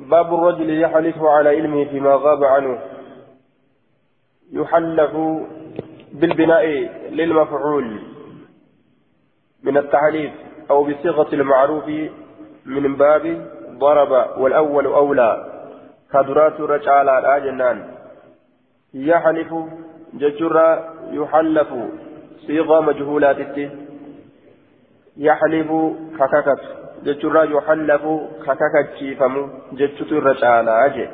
باب الرجل يحلف على علمه فيما غاب عنه. يحلف بالبناء للمفعول من التحليف أو بصيغة المعروف من باب ضرب والأول أولى. كدرات رجال جنان. يحلف ججر يحلف. صيغة مجهولات يحلف كككت. شيفم ججت الرجال أجل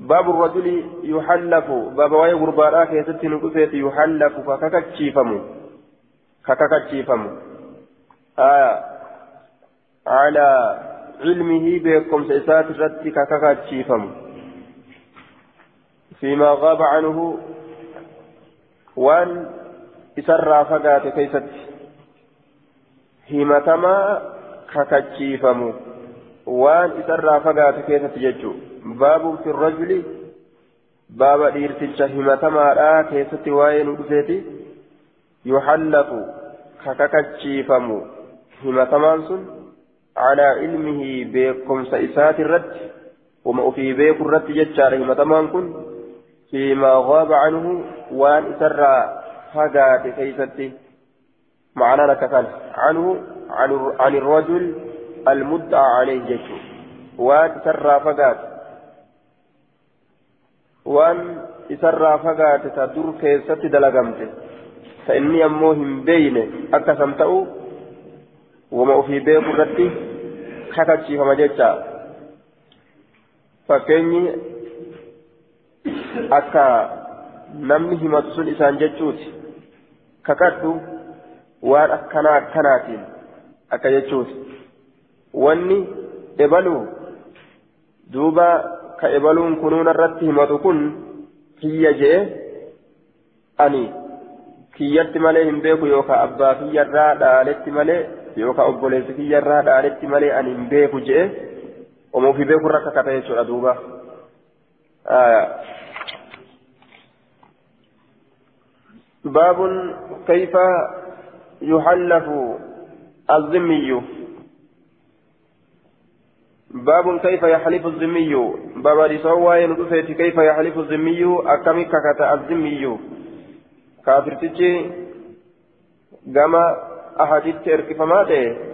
باب الرجل يحلف باب واي غربانا كيست نقفت يحلف كككت شيفم كككت شيفم آه على علمه بكم سيسات رتك كككت شيفم فيما غاب عنه وان isarraa fagaate keeysatti himatamaa kakachiifamu waan isarraa fagaatu keessatti jechuudha baabuu fi rajuli baaba dhiirticha himatamaadhaa keessatti waa'ee nu dhufeeti yuhallatu kakakachiifamu himatamaan sun alaa ilmihii beekumsa isaati irratti uma ofii beeku irratti jechaadha. Himatamaan kun fiima gaaba canhu waan isarraa fagaate keessatti ma'anaan akka kan canhu عن, الرجل المدعى عليه جيشه. وأن سرى فقات وأن سرى فقات تدور كيفتي دلقمته. فإني أموهم بين. أكثم تأو وما في بيك الرتي كتشي فما جيتشا. فكيني أكا namni himatu sun isaan jechuuti kakadhu waan akkanaa akkanaatiin akka jechuuti wanni ebaluu duuba ka ebaluun kunuuna irratti himatu kun kiyya je'e ani kiyyatti malee hin beeku yookaan abbaa kiyyarraa dhaaletti malee yookaan obboleessi kiyyarraa dhaaletti malee ani hin beeku je'e omuufi beekurra kakata jechuudha duuba. باب كيف يحلف الذمي. باب كيف يحلف الذمي. باب رسوى ينقفت كيف يحلف الذمي. أكمي ككتا الذمي. كافر تجي. كما أحاديث إركفمات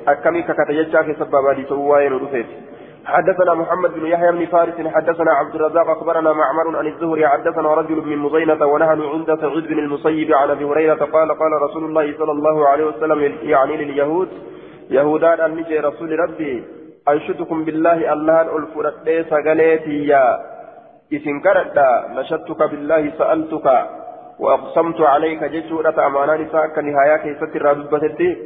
أكمي ككتا يجاك سبب رسوى ينقفت حدثنا محمد بن يحيى بن فارس حدثنا عبد الرزاق أخبرنا معمر عن الزهري حدثنا رجل من مزينة ونحن عند سعيد بن المسيب عن أبي هريرة قال قال رسول الله صلى الله عليه وسلم يعني لليهود يهودان النجي رسول ربي أنشدكم بالله الله الفرد سقليتي يا كردا نشدتك بالله سألتك وأقسمت عليك جسورة أمانا نساء نهاية كيست الرابطة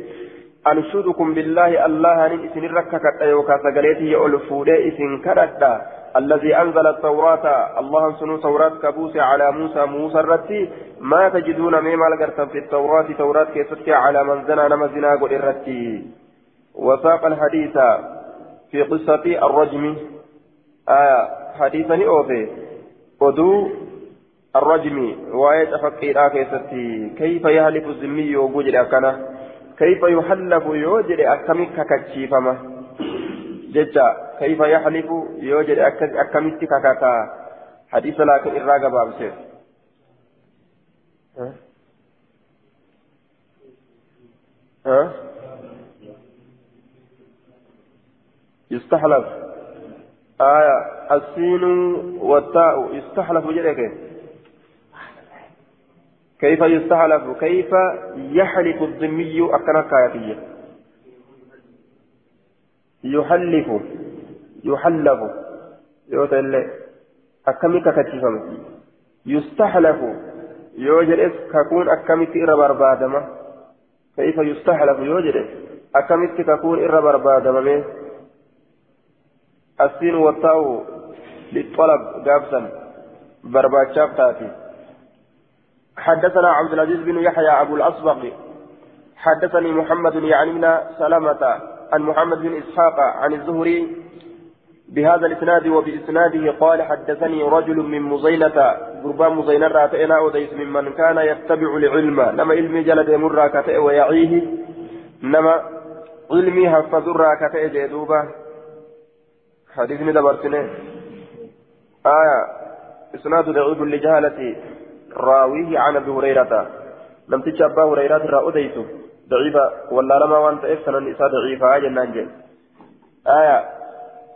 أنشدكم بالله الله أن إسن رككت أيوكا سقليته ألفودي إسن كردا الذي أنزل التوراة. الله سنو توراة كبوس على موسى موسى الرتي. ما تجدون مما لقرتم في التوراة. توراة كيستك على من زنا نما زنا قل الرتي. وساق الحديث في قصة الرجم. آية حديثا أوفي ودو الرجم. وآية فقيرا كيستي كيف يهلك الزمي وجوج أكنه؟ كيف يحلف يوجد أكمي ككتشيفما ججا كيف يحلف يوجد أكمي ككتا حديث لكن إراغة بابسير ها؟ ها؟ يستحلف. آية السين والتاء يستحلف جريك كيف يستحلف؟ كيف يحلف الذمي أكنا كايتية يحلف يحلف. يوتل أكمي كتشفم يستحلف. يوجد ككون أكمي إرى بربادمة كيف يستحلف؟ يوجد أكمي ككون إرى بربادمة السين للطلب حدثنا عبد العزيز بن يحيى أبو الأصبغ حدثني محمد يعني من سلامة عن محمد بن إسحاق عن الزهري. بهذا الإسناد وبإسناده قال حدثني رجل من مزينة قربان مزينة راتئنا وديس ممن كان يتبع العلم. نما علمي جلد مر كتئ ويعيه. نما علمي حفظ راكتئ جدوبة. حديثني دبرتني آية إسناد ضعيف لجهالة راويه عن أبي هريرة. لم تجي أبا هريرة رأوديته ضعيفة. ولا لما وانت إفسنا النساء ضعيفة جنان آية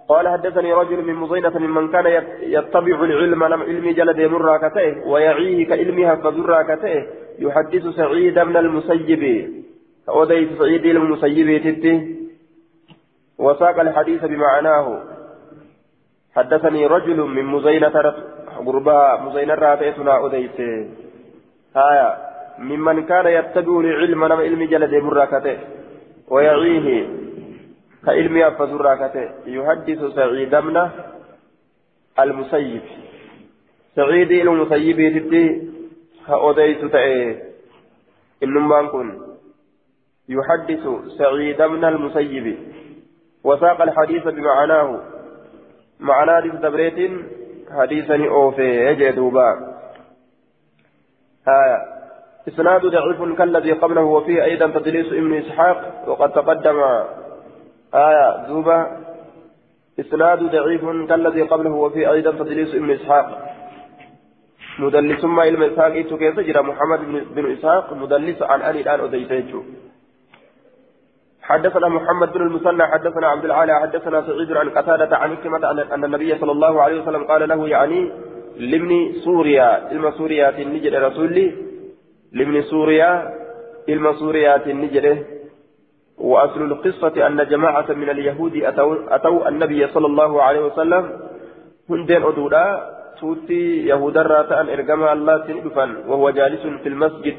قال حدثني رجل من مزينة ممن كان يتبع العلم. لم علمي جلد يمر راكته ويعيه كعلمها فذر راكته يحدث سعيد من المسيب. أوديت سعيد المسيب تتي. وساق الحديث بمعناه. حدثني رجل من مزينة غرباء مزينة راتيتنا أوديت هايا ممن كان يتبع العلم لم علمي جلد يمر راكته ويعيه كعلمي أفضل راكته يحدث سعيد من المسيب. سعيد المسيب تتي هأوديت تأي. إنما كن يحدث سعيد من المسيب. وساق الحديث بمعناه. حديث دبريت حديثا أوفي يجدوبا هايا إسناد ضعيف كالذي قبله وفيه أيضا تدليس ابن إسحاق وقد تقدم آية دوبا إسناد ضعيف كالذي قبله وفيه أيضا تدليس ابن إسحاق مدلس ما علم إسحاق إيتو كيف جرى محمد بن إسحاق مدلس عن أني الآن أديتيتو حدثنا محمد بن المثنى حدثنا عبد العالى حدثنا سعيد عن قتادة عن كلمة أن النبي صلى الله عليه وسلم قال له يعني لابن سوريا علم سوريا النجد رسولي لابن سوريا علم سوريا النجد وأصل القصة أن جماعة من اليهود أتوا, أتوا النبي صلى الله عليه وسلم هندين أدولا توتي يهود الراتان إرقما الله تنفن وهو جالس في المسجد.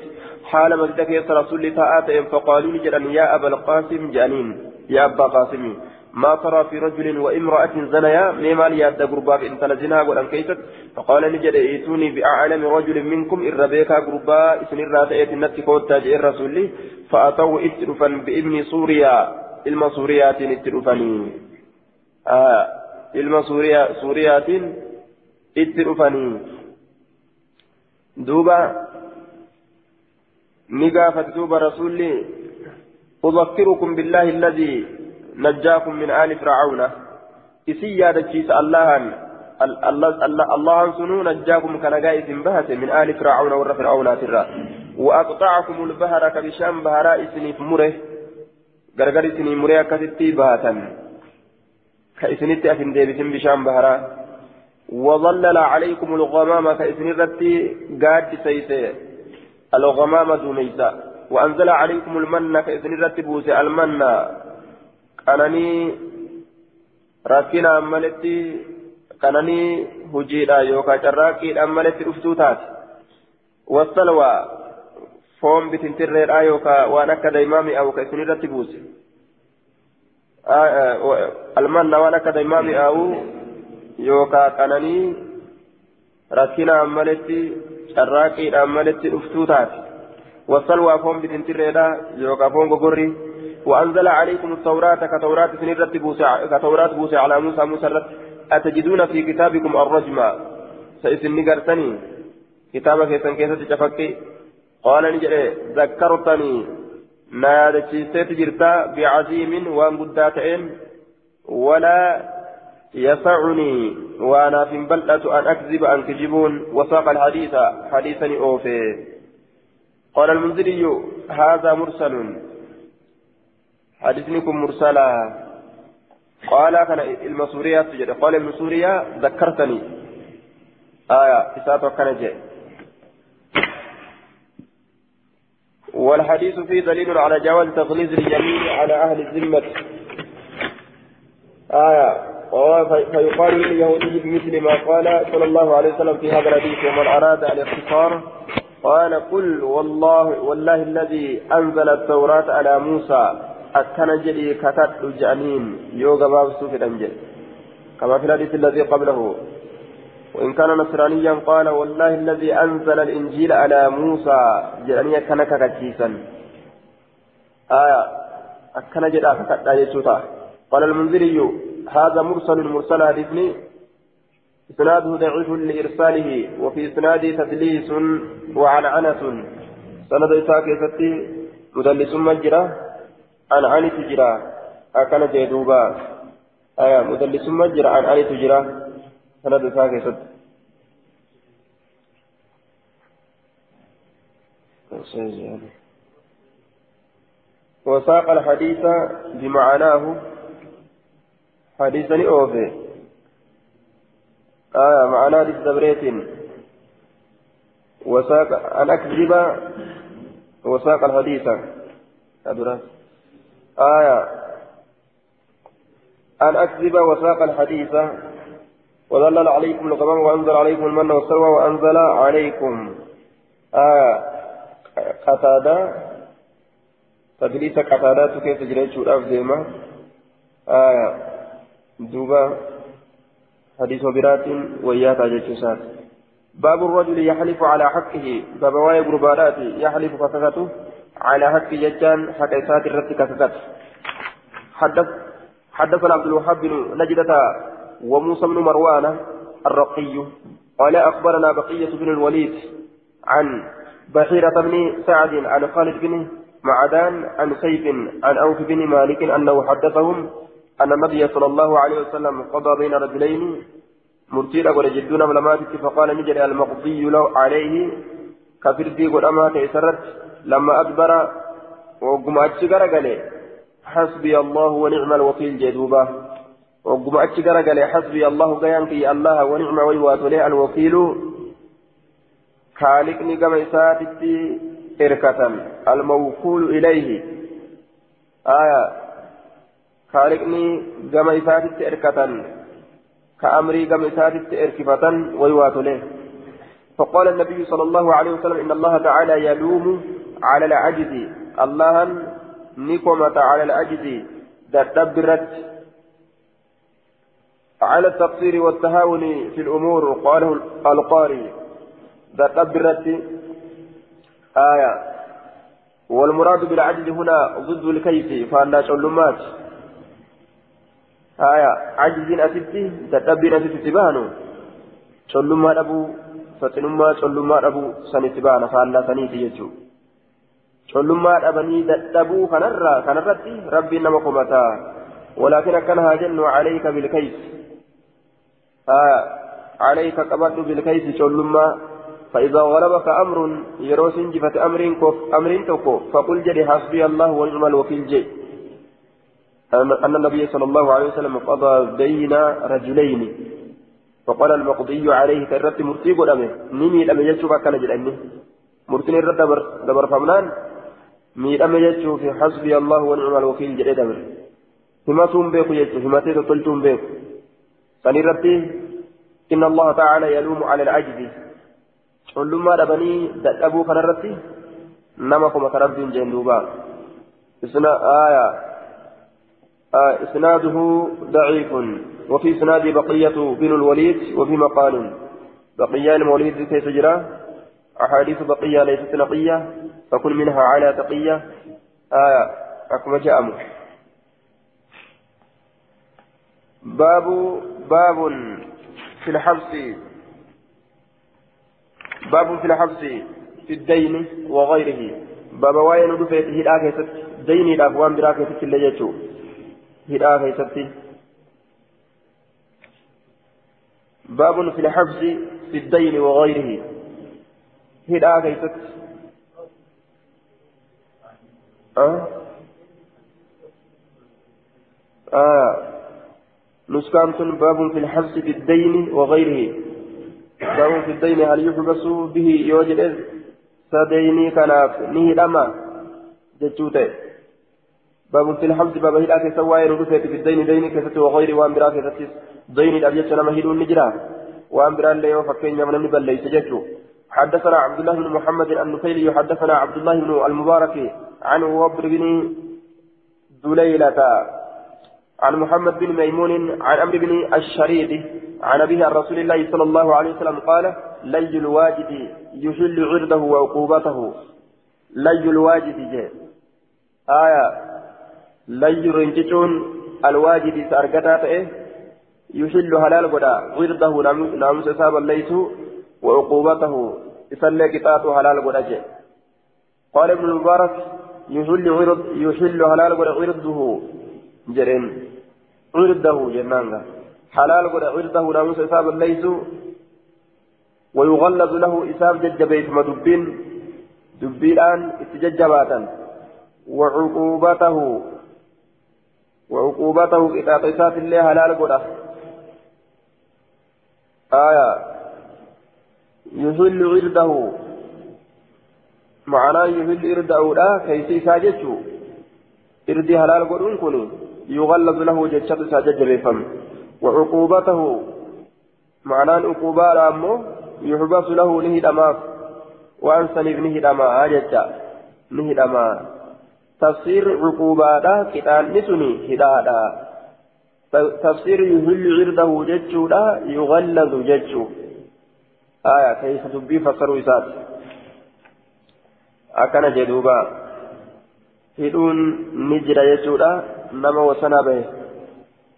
حال مسجدك يا رسول الله فقالوا لجرا يا أبا القاسم جانين يا أبا قاسم ما ترى في رجل وامرأة زنيا؟ ميمال ياد قرباك؟ إن تلزنا ولن كيست. فقال نجد ايتوني بأعلم رجل منكم إن ربيكا قربا إسن الراتية النتي كوتا جئ الرسول فأتوا اترفا بابن سوريا إلما سوريات اترفني آه إلما سوريا سوريات اترفني دوبا نقافت دوبا رسولي أذكركم بالله الذي نجاكم من آل فرعون. إسي يادتشيس الله الله سنو نجاكم كنجايز بهت من آل فرعون ور فرعون ترى. وأقطعكم البهر كبشام بهراء إسنيف مره غرغر إسني مره كستي بهتا كإسنتي أفن ديبسن بشام بهراء وظلل عليكم الغمام كإسن رتي قاد سيسي. الغمام دونيسا وأنزل عليكم المن كإسن رتي بوسي المن qananii rakkinaan maletti qananii hojiidha yookaan carraaqqiidhaan maletti dhuftuu taate wasalwaa foon bitintirreedha yookaan waan akka daa'imaa mi'aawu ka isin irratti buuse almanna waan akka daa'imaa mi'aawu yookaan qananii rakkinaan maletti carraaqqiidhaan maletti dhuftuu taate wasalwaa foon bitintirreedha yookaan foon gogorrii. وأنزل عليكم التوراة كتوراة سنرة بوسع كتوراة بوسع على موسى موسى أتجدون في كتابكم الرجمة سيسن نقرتني كتابك يسن كيسة تفكي قال نجري ذكرتني. نادتي جرتا بعزيم وان قداتين ولا يسعني وأنا في بلدة أن أكذب أن تجيبون وساق الحديث حديثا أوفي. قال المنذري هذا مرسل. حديثنكم مرسلا. قال كان المسورية تجد. قال المسورية ذكرتني. آية إساءة كان جاء والحديث فيه دليل على جواز تغليظ اليمين على أهل الذمة. آية. فيقال لليهودي بمثل ما قال صلى الله عليه وسلم في هذا الحديث ومن أراد الاختصار قال قل والله والله الذي أنزل التوراة على موسى أكن جدي كتت جانين يوغا بابسو في الأنجل كما في الحديث الذي قبله. وإن كان نصرانيا قال والله الذي أنزل الإنجيل على موسى جانيا كنك كتيسا آية أكن جدا كتت قال المنذري هذا مرسل مرسل حديثني إسناده ضعيف لإرساله وفي إسناده تدليس وعنعنة سند إساك يفتي مدلس مجرى أنا عني تجرى أكن جدوبا آية مدلس مجرى عن آية تجرى سند ساكسة وساق الحديث بمعناه حديثا أوفي آية معناه للدبريت وساق أن أكذب وساق الحديث أدرى آية أن أكذب وساق الحديث وظلل عليكم الغمام وأنزل عليكم المن والسلوى وأنزل عليكم آية قتادة تدريس قتادات كيف تجري شو أفزيمة آية دوبا حديث برات وياتا جيشوسات باب الرجل يحلف على حقه باب واي غربارات يحلف كككته على حق ججان حق إسات الرد كككته حدث حدثنا عبد الوهاب بن نجدة وموسى بن مروان الرقي قال أخبرنا بقية بن الوليد عن بحيرة بن سعد عن خالد بن معدان عن سيف عن أوف بن مالك أنه حدثهم أن النبي صلى الله عليه وسلم قضى بين رجلين مرتيرا قد جدون ملماتك فقال نجري المقضي له عليه. كفردي قد أما كيسرت لما أدبر وقم أتشكر قال حسبي الله ونعم الوكيل جدوبا وقم أتشكر قال حسبي الله قيانك الله ونعم ويوات له الوكيل. خالقني كما إساتتي إركة الموكول إليه. آية. خالقني كما إساتتي إركة كأمري كما إساتتي إركفة ويوات فقال النبي صلى الله عليه وسلم إن الله تعالى يلوم على العجز الله نقمة على العجز تدبرت على التقصير والتهاون في الأمور قاله القاري تدبرت آية والمراد بالعجز هنا ضد الكيف فأنا شلمات آية عجز أتبتي تدبر أتبتي بانو شلمات أبو faxinummaa collummaa dhabuu sanitti baana faallaa saniiti jechuudha collummaa dhabanii dadhabuu kanarraa kanarratti rabbiin nama komataa. ولكن كان هاجن عليك بالكيس آه عليك قبض بالكيس شلما فإذا غلبك أمر يروس جفة أمر كف أمر تكو فقل جري حسبي الله ونعم الوكيل جي أن النبي صلى الله عليه وسلم قضى بين رجلين. فقال المقضي عليه كرت مرتي قدامه نمي لم يجتشوف كان جلاني مرتين الرد دبر دبر فمنان. مي لم يجتشوف في حسبي الله ونعم الوكيل جل دبر. فيما توم بيكو يجتشوف فيما تيتو توم بيكو. ثاني ربي إن الله تعالى يلوم على العجز. علما دبني دأبو كان ربي نمكم كرب جندوبا. آية. إسناده ضعيف. وفي سناد بقية بن الوليد وفي مقال. بقية المولد كيف جرى أحاديث بقية ليست نقية. فكن منها على تقية. آية أكما جاء باب باب في الحبس. باب في الحبس في الدين وغيره. باب واين دفيت هداك يست ديني الأبوان براك يست اللي يجو هداك يست باب في الحبس في الدين وغيره هنا كيست أه؟ آه نسكان باب في الحبس في الدين وغيره باب في الدين هل يحبس به يوجد سديني كناف نهدما جتوته باب في الحبس باب هدا كسوا يرد في الدين دين كسته وغيره وأن برا كسته دين الأبيض سلام هيدون نجرا. وأن بران ليو فكين يمن نبل ليس جتو حدثنا عبد الله بن محمد النفيلي حدثنا عبد الله بن المبارك عن وبر بن دليلة عن محمد بن ميمون عن عمرو بن الشريد عن أبيه عن رسول الله صلى الله عليه وسلم قال لي الواجد يحل عرضه وعقوبته. لي الواجد جاء. آية لي رنجتون الواجد سأرقتها إيه يحل حلال قدا ورده ناموس سابا ليس وعقوبته يصلي قطاته حلال قدا جي قال ابن المبارك يحل ورد يحل حلال قدا ورده جرين عرضه جنان حلال قد عرضه ناموس إساب الليس ويغلظ له إساب ججبيت مدبين دبيلان اتججباتا وعقوبته وعقوبته قطاطسات الله حلال قد آية. يحل عرضه. معناه يحل عرضه لا كيسي ساجته إردي حلال قدون كوني يغلظ له جتشت ساجد بفم وعقوبته. معناه عقوبة أمه يحبس له نهدما وأن سنف نهدما أجتا نهدما تفسير عقوبة كتان نسني هدادا. تفسير يهل عرضه جتشو لا يغلظ جتشو آية كيف تبي فسروا إسات. أكن جدوبا. هدون نجر يجودا نما وسنا به.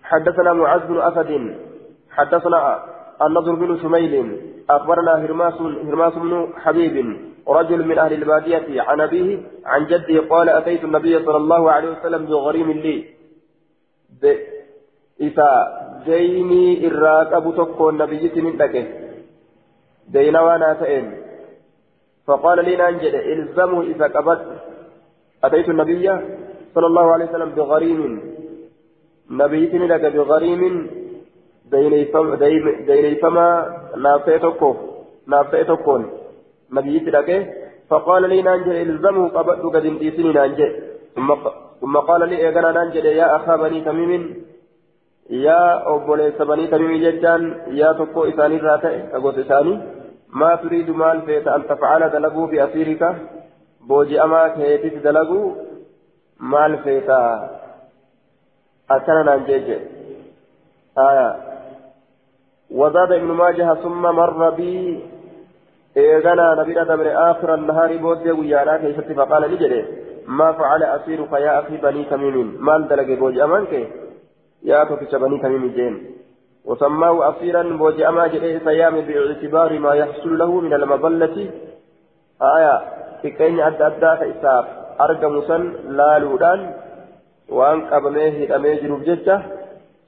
حدثنا معاذ بن أسد. حدثنا النضر بن شميل أخبرنا هرماس هرماس بن حبيب. رجل من أهل البادية عن أبيه عن جده قال أتيت النبي صلى الله عليه وسلم بغريم لي. إذا ديني إراك أبو تكو النبي لك دينا وأنا تئن فقال لي ننجد إلزمه إذا قبضت. أتيت النبي صلى الله عليه وسلم بغريم. نبيتني لك بغريم. دينيفما نافيتكو نافيتكون نبيتي لك فقال لي نانجل الزمه قبضت قد نانجل ثم قال لي ايغانا نانجل يا اخا بني تميم يا obboleessa banii tamimi jechaan yaa tokko isaanirraa ta'e kagosa isaanii maa turiidu maal feeta an tafcala dalaguu fi asiirika booji'amaa keetis dalaguu maal feeta akkana naan jeeje aya وزاد ابن ماجه ثم مر بي إيغانا نبينا دمر آخر النهار بود ويانا كيف فقال لجده ما فعل أسيرك يا أخي بني تميم مال دلق بوج أمانك يا تفش بني تميم جين وسماه أسيرا بوج أما جده سيام باعتبار ما يحصل له من المظلة آية xiqqeenyi adda addaa ka isaaf argamu san laaluudhaan waan qabamee hidhamee jiruuf jecha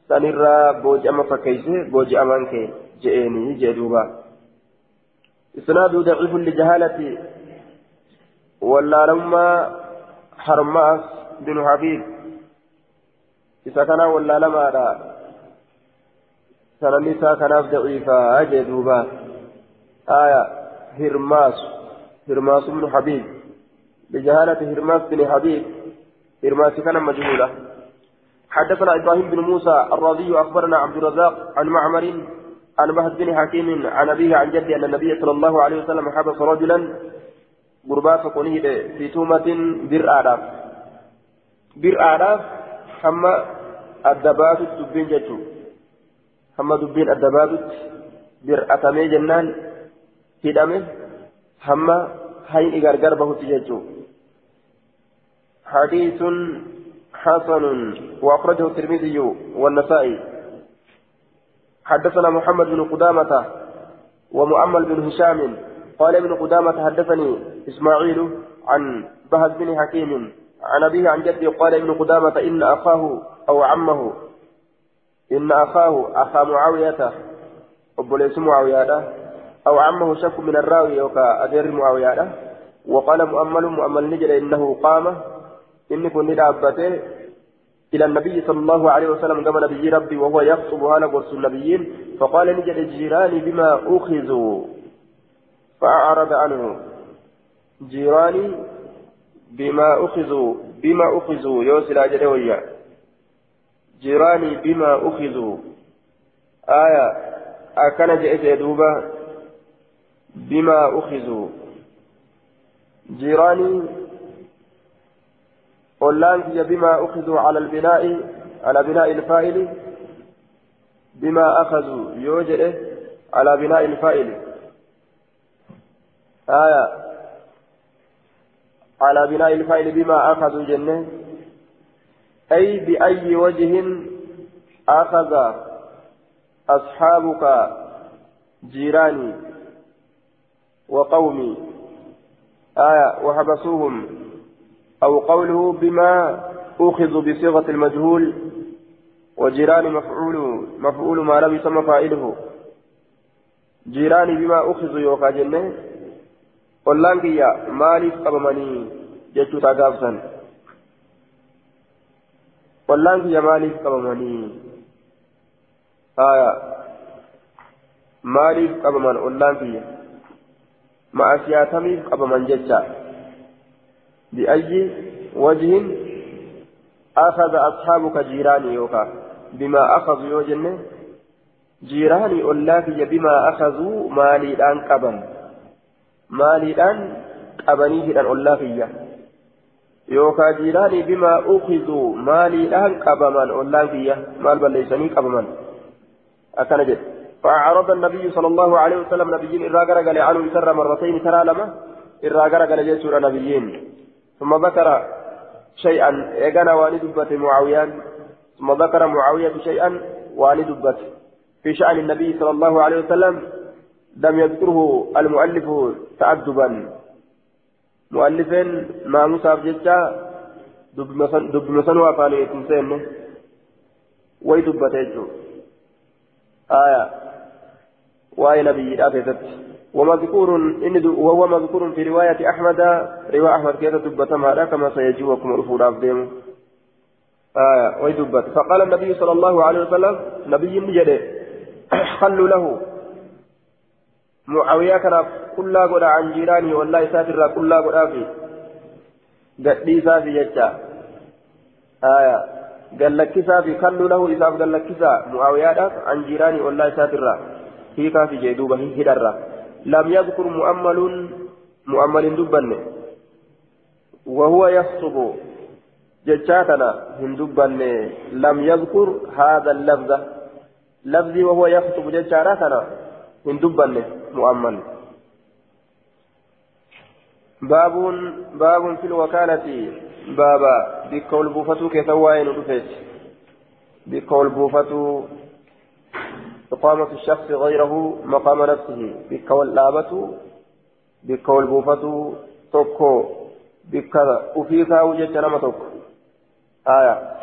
sanirraa booji'ama fakkeeyse booji'amaan kee je'eenii jee duuba. إسناد ضعيف لجهالة ولا لما حرماس بن حبيب. إذا كان ولا لما لا سننسى كان ضعيفا أجدوبا آية هرماس. هرماس بن حبيب. بجهالة هرماس بن حبيب. هرماس كان مجهولة حدثنا إبراهيم بن موسى الرضي أخبرنا عبد الرزاق عن معمر عن مهد بن حكيم عن أبيه عن جده أن النبي صلى الله عليه وسلم حبس رجلا قربات قنيه في تومة بر آلاف بر آلاف حما الدبات الدبين جتو حما دبين الدبات بر أتمي جنان هدمه hamma hayni gargar bahutti jechuu حديث حسن وأخرجه الترمذي والنسائي حدثنا محمد بن قدامة ومؤمل بن هشام. قال ابن قدامة حدثني إسماعيل عن بهز بن حكيم. عن أبيه عن جده قال ابن قدامة إن أخاه أو عمه إن أخاه أخا معاوية أبو ليس معاوية أو عمه شك من الراوي وكا أدير معاوية. وقال مؤمل مؤمل نجد إنه قام. إن كن دابته إلى النبي صلى الله عليه وسلم قبل نبي ربي وهو يخطب هذا قرص النبيين فقال نجد الجيران بما أخذوا. فأعرض عنه. جيراني بما أخذوا بما أخذوا. يوصل أجل ويا. جيراني بما أخذوا. آية. أكن جئت دوبا بما أخذوا. جيراني أولانك بما أخذوا على البناء على بناء الفائل بما أخذوا يوجد على بناء الفائل آية. على بناء الفائل بما أخذوا جنة. أي بأي وجه أخذ أصحابك جيراني وقومي. آية. وحبسوهم. أو قوله بما أخذوا بصيغة المجهول وجيران مفعول مفعول ما لم يسمى فاعله. جيراني بما أخذوا يوكا جنة. قلان كيا مالي قبمني جتشو تاقابسا قلان كيا مالي قبمني آية. مالي قبمن قلان كيا. مع سياتمي قبمن جتشا. بأي وجه أخذ أصحابك جيراني يوكا؟ بما أخذوا يوجنه جيراني أولاكي بما أخذوا مالي الآن قبن. مالي الآن قبنيه الآن أولاكي يوكا جيراني بما أخذوا مالي الآن قبمن أولاكي مال بليسني قبمن أكن جد. فأعرض النبي صلى الله عليه وسلم نبيين إذا قال عنه يسر مرتين ترى لما إذا قال جيسور نبيين. ثم ذكر شيئا. إيقنا والد معاويان ثم ذكر معاوية شيئا والد في شأن النبي صلى الله عليه وسلم لم يذكره المؤلف تأدبا. مؤلف ما مصاب جتا دب مسن وفاني تنسين ويدبت يجو. آية. وآية نبي آفزت ومذكور وهو مذكور في رواية أحمد. رواية أحمد كيف دبتم كما سيجيبكم الأفور أفديم آية ويدبت فقال النبي صلى الله عليه وسلم نبي نجد خلوا له. معاوية كان كلا قد عن جيرانه والله ساتر كلا قد في قد سافي جتا آية قال لك سافي خلوا له إذا قال لك معاوية عن جيرانه والله ساتر في كافي جيدوبة هدرة. لم يذكر مؤمل مؤمل دبن وهو يخطب. جتاتنا هندبن لم يذكر هذا اللفظ. لفظي وهو يخطب جتاتنا هندبن مؤمل. باب باب في الوكالة. بابا بكول بوفتو كثوائن رفيت بكول بوفتو إقامة الشخص غيره مقام نفسه بكول لابته بكول بوفتو توكو بكذا. وفيك وجدت نما توكو. آية.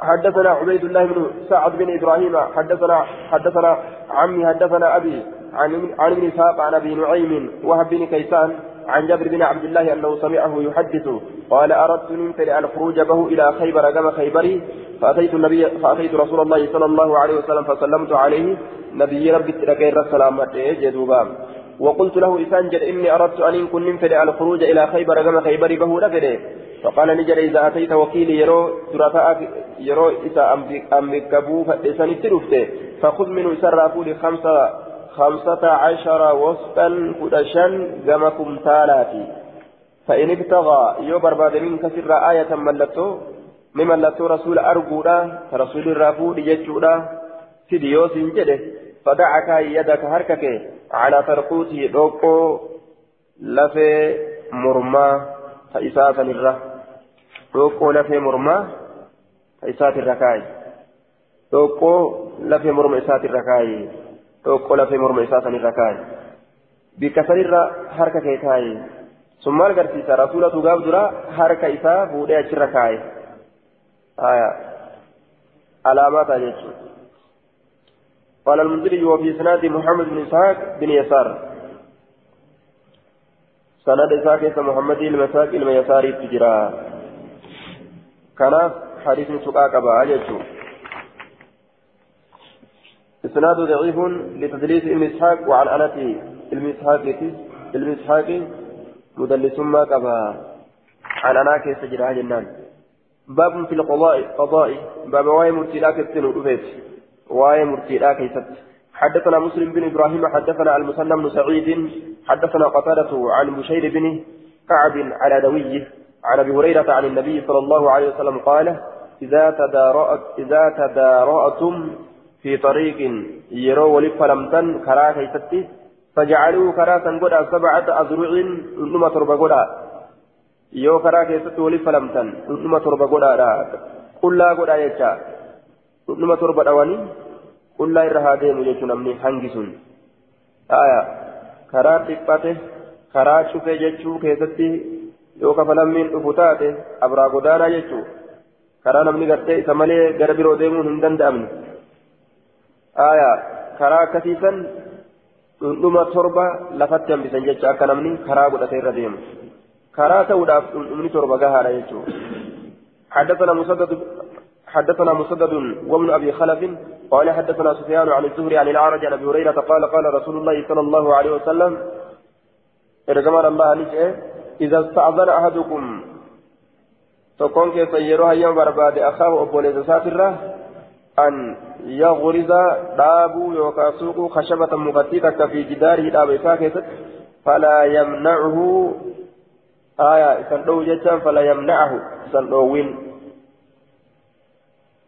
حدثنا عبيد الله بن سعد بن إبراهيم حدثنا حدثنا عمي حدثنا أبي عن عن ابن إسحاق عن أبي نعيم وهب بن كيسان عن جابر بن عبد الله أنه سمعه يحدث قال أردت نمتلئ الخروج به إلى خيبر كما خيبري فأتيت النبي فأتيت رسول الله صلى الله عليه وسلم فسلمت عليه. نبي ربي تلقى السلام جدوبا. وقلت له إسان إني أردت أن كن نمتلئ الخروج إلى خيبر كما خيبري به نفده فقال نجد إذا أتيت وكيلي يرو ثلاثاء يرو إذا أمك أبو فإسان فخذ منه سر أقول خمسة خمسة عشر وسطا فدشا كما تالاتي فإن ابتغى يوبر بعد منك سر آية ملته ممن لتو رسول أرجونا رسول الرافود يجونا سيديوس جده فدعك يدك هركك على ترقوته دوكو لفي مرمى فإساسا الرّ dhoqqoo lafee mormaa ka isaatirra kaaye dhoqqoo lafee morma isaatirra dhoqqoo lafee morma isaa sanirra kaaye bikka sanirra harka kee kaaye sun maal garsiisa rasuulatu gaaf dura harka isaa fuudhee achirra kaaye alaamaataa jechuudha قال المنذري وفي سناد محمد بن إسحاق بن يسار سند إسحاق محمد المساك الميساري تجرى كناف حديث سقا قبا أججو إسناد ضعيف لتدليس ابن إسحاق وعن أنته ابن إسحاق ابن إسحاق مدلس ما قبا عن أنا كيف جرى جنان باب في القضاء قضاء. باب واي مرتلاك التنو واي مرتلاك يست حدثنا مسلم بن إبراهيم حدثنا المسلم بن سعيد حدثنا قتادة عن بشير بن كعب على دويه عن أبي هريرة عن النبي صلى الله عليه وسلم قال إذا تدارأت إذا تدارأتم في طريق يروا ولفلمتن كرا كيستي فجعلوا كرا تنقل سبعة أذرع نما تربة قدا يو كرا كيستي ولفلمتن نما تربة قدا قل لا قدا يجا. نما تربة دواني قل لا إرها ديم يجو نمني حنجسون. آية. كرا تقبته كرا شوفي جتشو كيستي yoo kafalammiin dhufu taate abraa godaanaa jechuun karaa namni gartee isa malee gara biroo deemuun hin danda'amne karaa akkasiisan dhundhuma torba lafatti hambisan jecha akka namni karaa godhatee irra deemu. Karaa ta'uudhaaf dhundhumni torba gahaadha jechuudha. حدثنا مسدد حدثنا مسدد وابن ابي خلف قال حدثنا سفيان عن الزهري عن العرج عن ابي هريره قال قال رسول الله صلى الله عليه وسلم ارجمان الله نجئ اذا استاذن احدكم تكون كيف يروها يوم برباد اخاه ابو ليس سافره أن يغرز دابو يوكا سوق خشبة مغطية في جداره داب فلا يمنعه. آية سندو جتا فلا يمنعه. سندوين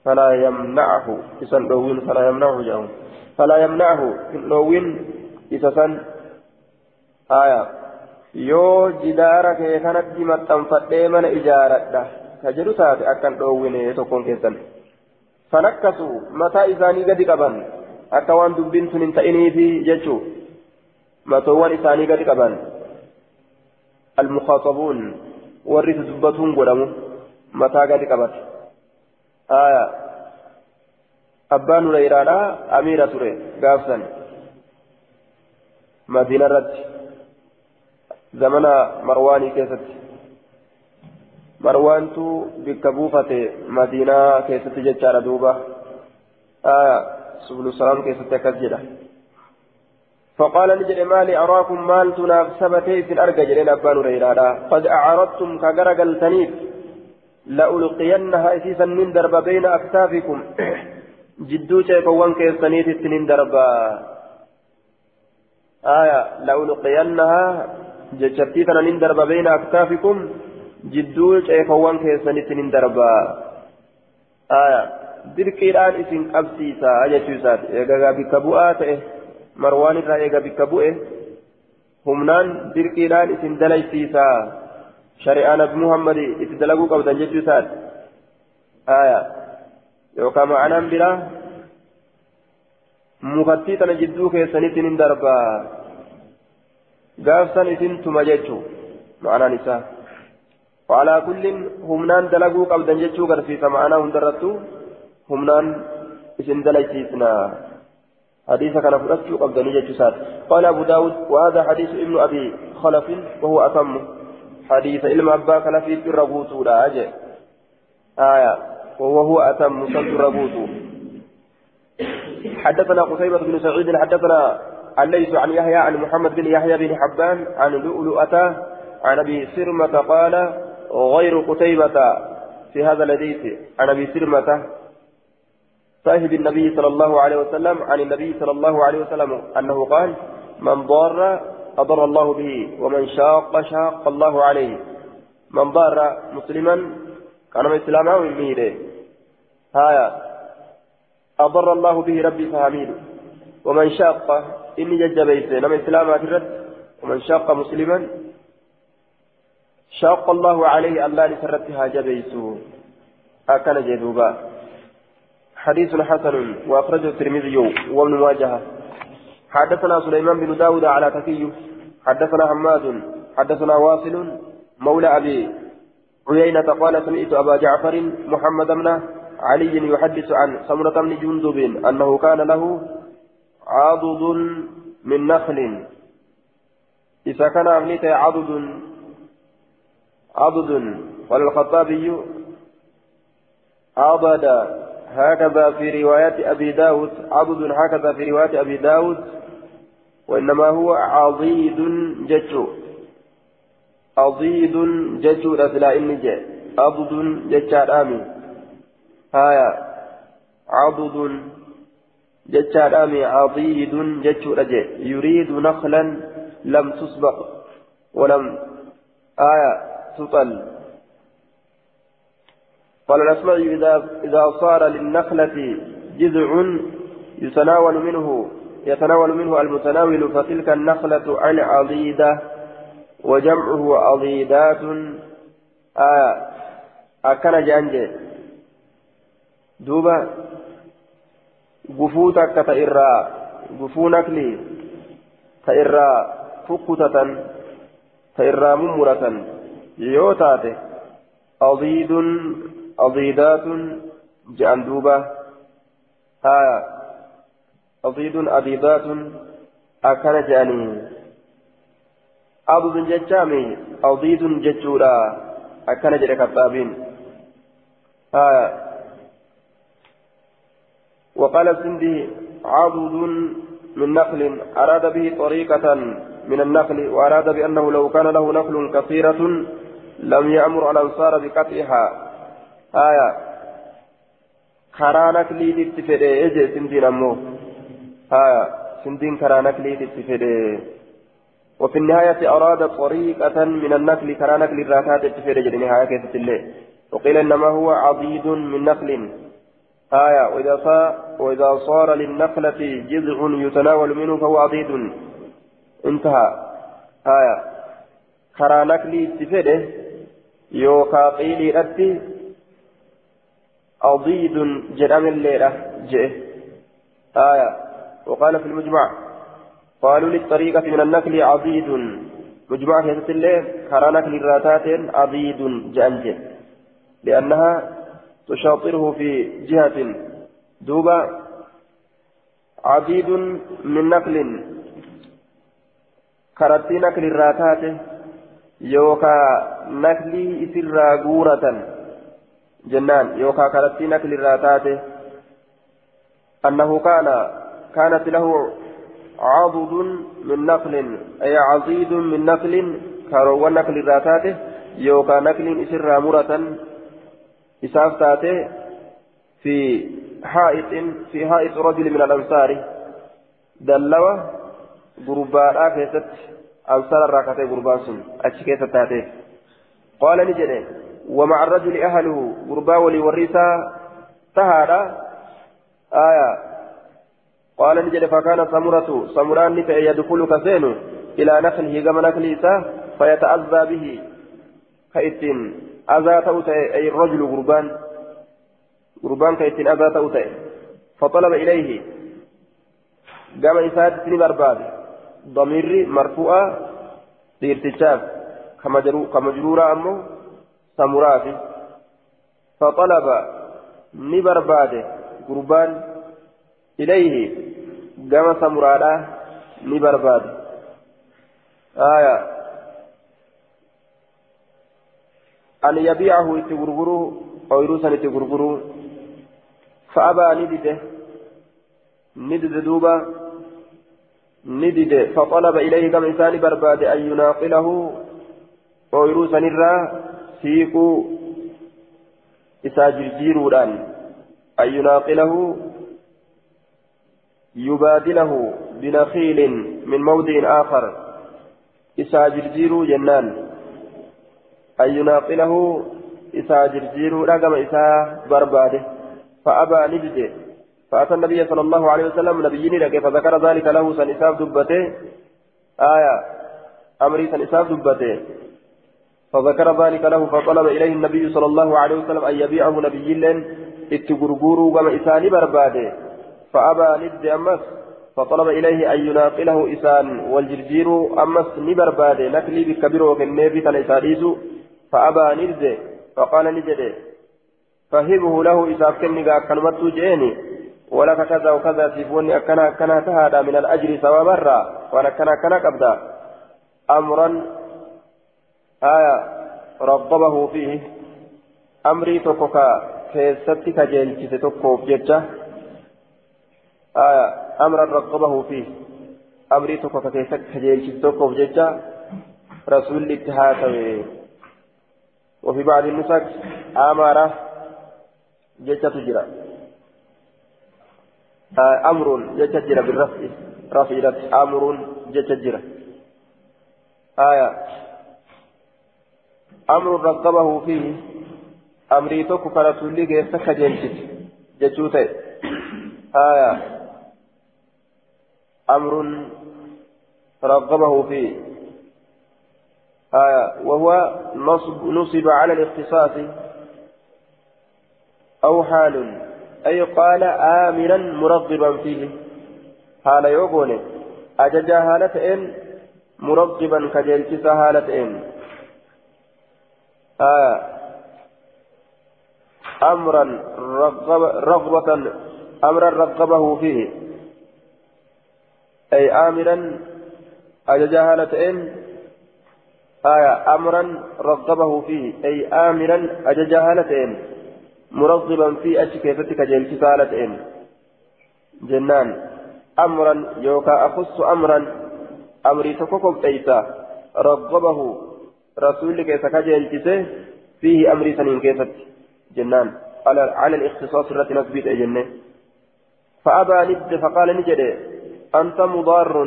فلا يمنعه. سندوين فلا يمنعه جاهم فلا يمنعه. سندوين إسسن آية yoo jidaara kee kanatti maxxanfadhee mana ijaaradha ka jedhu taate akkan dhoowwine tokkoon keessan mataa isaanii gadi qaban akka waan dubbiin sun hin ta'iniifi jechuu matoowwan isaanii gadi qaban المخاطبون ورث دبتون قدموا متى قد قبت آية أبان ليرانا أميرة تري قافسا مدينة رد زمن مرواني كيست مروانتو بكبوفة مدينة كيست جتشار دوبة آية سبل السلام كيست كجدة فقال نجد مالي أراكم مال تنافسبتي في الأرقى جرين أبان ريرادا قد أعرضتم كغرق التنيف لألقينها إسيسا من درب بين أكتافكم جدو شيكوان كيسانيت التنين دربا آية لألقينها جتشتيتنا من درب بين أكتافكم جدو شيكوان كيسانيت التنين دربا آية dirqiidhaan isin qabsiisa jechuusaati egaa bikka bu'aa ta'e marwaan irraa eega bikka bu'e humnaan dirqiidhaan isin dalaysiisaa shari'aa nabi muhammad itti dalaguu qabdan jechuu isaati aya yookaan ma'anaan biraa mukattii tana jidduu keessanitti nin darbaa gaafsan isin tuma jechuu ma'anaan isaa وعلى كل همنان دلقوا قبضا جتشو قرسيسا معنا هندرتو همنان اسم دليسيسنا حديث كان فرشت قبل نجد قال أبو داود وهذا حديث ابن أبي خلف وهو أتم. حديث علم أبا خلف الربوت لا أجل آية وهو أتم صد الربوت حدثنا قتيبة بن سعيد حدثنا الليث عن يحيى عن محمد بن يحيى بن حبان عن لؤلؤة عن أبي سرمة قال غير قتيبة في هذا الحديث عن أبي سرمة صاحب النبي صلى الله عليه وسلم عن النبي صلى الله عليه وسلم أنه قال من ضار أضر الله به ومن شاق شاق الله عليه. من ضار مسلما كان مسلما ويميله هايا. أضر الله به ربي فهميله ومن شاق إني ججبيت نما إسلاما الرد. ومن شاق مسلما شاق الله عليه الله لسرتها جبيسو. أكن جدوبا. حديث حسن وأخرجه الترمذي وابن ماجه. حدثنا سليمان بن داود على تكي حدثنا حماد. حدثنا واصل. مولى أبي عيينة قال سمعت أبا جعفر محمد بن علي يحدث عن سمرة بن جندب أنه كان له عضد من نخل. إذا كان أغنيت عضد عضد قال الخطابي عضد هكذا في رواية أبي داود عضد هكذا في رواية أبي داود وإنما هو عضيد ججو. عضيد ججو لا إني جاء. عضد ججار آمي هايا. عضد ججار آمي عضيد ججو رجع. يريد نخلا لم تسبق. ولم. آية. تطل قال الأسماء إذا إذا صار للنخلة جذع يتناول منه يتناول منه المتناول فتلك النخلة عن عضيدة وجمعه عضيدات. آه أكن جانجي دوبا قفوتك تئرى قفونك لي تئرى فكتة تئرى ممرة يوتاتي عضيد أضيدات جأندوبة ها أضيد أضيدات أكن جاني أضد ججامي أضيد ججورا أكن جرك الطابين ها وقال السندي عضد من نقل أراد به طريقة من النقل وأراد بأنه لو كان له نقل كثيرة لم يأمر الأنصار بقطعها. آية. karaa nakliititti fedhe je sindiin ammoo haya sindiin karaa nakliititti fedhe وفي النهاية أراد طريقة من النقل كرا نقل الراتات اتفاد نهاية كيسة الله وقيل إنما هو عضيد من نقل. آية. وإذا صار, وإذا صار للنقلة جذع يتناول منه فهو عضيد. انتهى. آية. كرا نقل اتفاد يوكا قيلي أضيد جرام الليلة جئ آية وقال في المجمع قالوا للطريقة من النقل عضيد مجمع في الليل كرا نقل الراتات عضيد جأنج لأنها تشاطره في جهة دوبا عضيد من نقل كرتي نقل الراتات يوكا نقلي إسر غورة جنان يوكا كانت نكل الراتات أنه كان كانت له عضد من نقل أي عضيد من نقل كارو نقل الراتات يوكا نقل إسر مرة إساف في حائط في حائط رجل من الأنصار دلوة غرباء كيست أنصار الراكتة غرباء سن. أشكيت تاتي قال نجري ومع الرجل أهله غربا ولورثا تهادا. آية. قال نجد فكان سمرة سمران نتأي يدخل كسين إلى نخله كما نخليسا فيتأذى به كإتين أذى تؤتي أي الرجل غربان غربان كإتين أذى تؤتي فطلب إليه. قام إسات سنين ضمير مرفوعة لارتجاب كما جرورا أمه سمراتي فطلب نبرباد قربان إليه قام سمرادا نبرباد آية أن يبيعه يتغرغره أو يروسا يتغرغره فأبى ندده ندد دوبا ندد فطلب إليه كم إنسان برباد أن يناقله أو يروسا نرى siiquu isaa jirjiiruudhaan an yunaaqilahu yubaadilahu binakiilin min mawdi'in aakhar isaa jirjiiruu jennaan an yunaaqilahu isaa jirjiiruudha gama isaa barbaade فأبى نجد فأتى النبي صلى الله عليه وسلم نبيين لك فذكر ذلك له سن إساف دبته. آية أمري سن إساف دبته. فذكر ذلك له فطلب إليه النبي صلى الله عليه وسلم أن يبيعه نبي لين اتقرقوروا كما إساني برباده. فأبى ند أمس فطلب إليه أن يناقله إسان والجرجير أمس نبرباده نكلي بكبير وكالنبي تنساليس فأبى ند فقال نجد فهبه له إذا كنك كلمة جيني. ولك كذا وكذا سيفوني أكنا كنا تهدى من الأجر سوى مرة وأنا كنا كنا قبدا أمرا آية رغبه فيه. أمري توكوكا كيستي كجيلتي توكوف ججة آية أمرا رغبه فيه. أمري توكوكا كيستي كجيلتي توكوف ججة رسول الاتهاد وفي بعض النسك أمارة ججة تجرى. أمر ججة تجرى بالرفع رفع أمر ججة تجرى آية. أمر رقبه فيه أمري توكو كرسولي كيف كجنشت جتشوتي آية. أمر رقبه فيه. آية. وهو نصب, نصب على الاختصاص. أو حال. أي قال آمرا مرغبا فيه. حال يوغوني أججا هالتين مرغبا كجنشت هالتين آه. أمرا رغب رغبة أمرا رغبه فيه. أي آمرا أججهالتين آية أمرا رغبه فيه. أي آمرا أججهالتين مرغبا في أشكيفتك جلت سالتين جنان أمرا يوكا أخص أمرا أمري تكوكب تيسا رغبه رسولك سكجلتسه فيه أمري سنين كيفت جنان على على الاختصاص التي نثبت جنة فأبى ند فقال نجد أنت مضار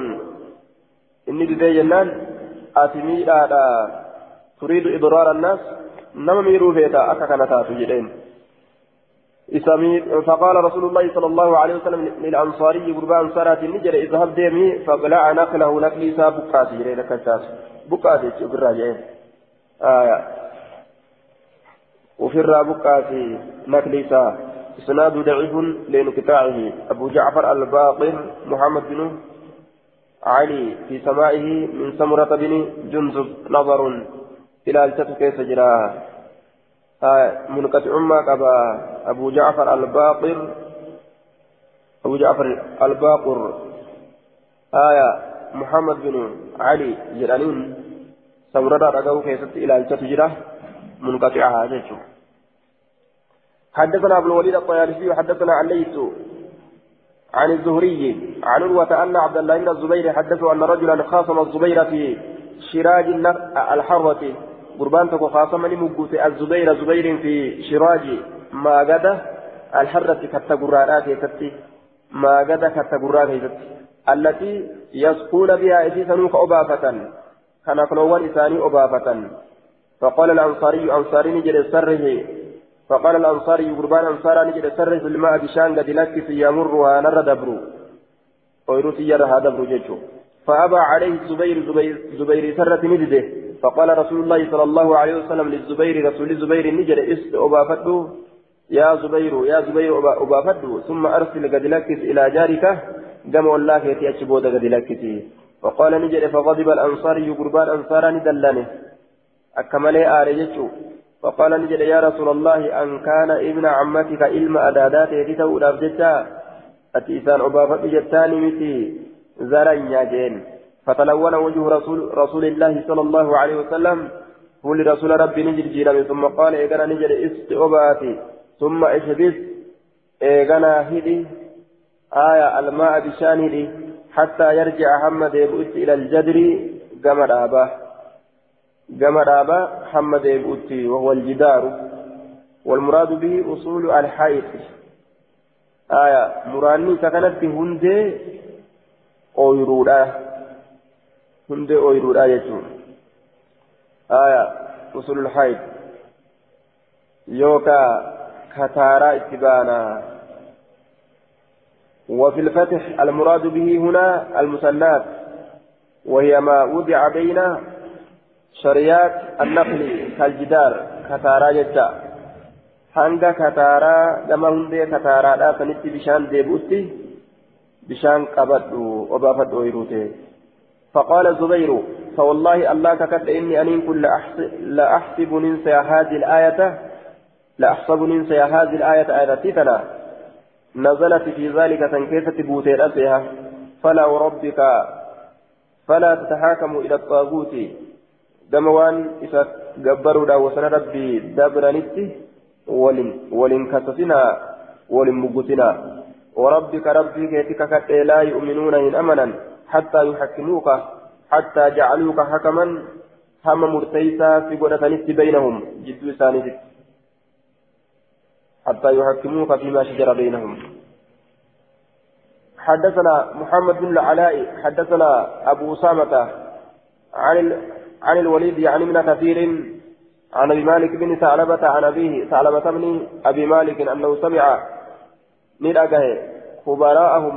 إني بدي جنان آتمي تريد إضرار الناس نما ميرو فيتا أكا كانت فقال رسول الله صلى الله عليه وسلم للأنصاري قربان صارت النجر اذهب ديمي فقلع نقله نقلي سا بقاسي جري لك التاس. شكرا جين آية. وفي بقاسي نقلي إسناد ضعيف لانقطاعه. أبو جعفر الباقر محمد بن علي في سمائه من سمرة بن جنزب نظر. إلى كيف جراه آه منقطع ما قبا أبو جعفر الباقر. أبو جعفر الباقر. آية محمد بن علي جرانين سمرة رقوا كيست إلى التجرة منقطعها جيشه حدثنا ابو الوليد الطيالسي وحدثنا عن ليث عن الزهري عن عروة أن عبد الله بن الزبير حدثه أن رجلا خاصم الزبير في شراج الحرة. قربان تكو خاصمني مقوت الزبير زبير في شراج ما غدا الحرة كالتقرارات يتتي. ما غدا كالتقرارات يتتي. التي يسقون بها إذ سنوك أبافة. كان كنوان إساني أبافة. فقال الأنصاري أنصاري نجد سره فقال الأنصاري قربان أنصارا نجد سره الماء بشان قد لك يمرها نر دبرو. ويروسي يرها دبرو جيشو فأبى عليه الزبير زبير, زبير سرة نجده فقال رسول الله صلى الله عليه وسلم للزبير رسول الزبير نجد است أبافته يا زبير يا زبير أبافته ثم أرسل قد إلى جارك. قام والله يتي أشبود قد فقال نجد فغضب الأنصاري قربان أنصارا ندلنه أكمل آرجته فقال نجد يا رسول الله أن كان ابن عمتك علم أدادات يتيته الأبجتا أتيسان أبافته جتاني متي. زرن جين. فتلون وجه رسول, رسول الله صلى الله عليه وسلم. قول رسول ربي نجد جيرا ثم قال إيقنا نجد استعباتي ثم احبس إيقنا هدي. آية الماء بشان هدي. حتى يرجع محمد يبؤت إلى الجدر. قمر آباه قمر آباه محمد يبؤت وهو الجدار. والمراد به أصول الحائط. آية مراني سكنت هندي أويرودا هندي أويرودا يجون آية أصول الحائط يوكا كتارا اتبانا وفي الفتح المراد به هنا المسلات وهي ما وضع بين شريات النقل كالجدار كتارا جدا hanga kataaraa gama hundee kataaraadhaa sanitti bishaan deebi'utti bishaan qabadhu obaafadhu ooyiruute فقال الزبير فوالله الله ككد إني أن كل لا أحسب ننسى هذه الآية لا أحسب ننسى هذه الآية آية نزلت في ذلك تنكيسة بوتين أسيها فلا وربك فلا تتحاكموا إلى الطاغوت. دموان إذا جبروا دا وسن ربي دبرنتي ولن ولن كسسنا ولن مبتنا وربك ربي كيتك لا يؤمنون إن أمنا. حتى يحكموك حتى جعلوك حكما هم مرتيسا في قدة بينهم جدو ثاني حتى يحكموك فيما شجر بينهم. حدثنا محمد بن العلاء حدثنا أبو أسامة عن عن الوليد يعني من كثير عن أبي مالك بن ثعلبة عن أبيه ثعلبة بن أبي مالك أنه سمع من اجاه خبراءهم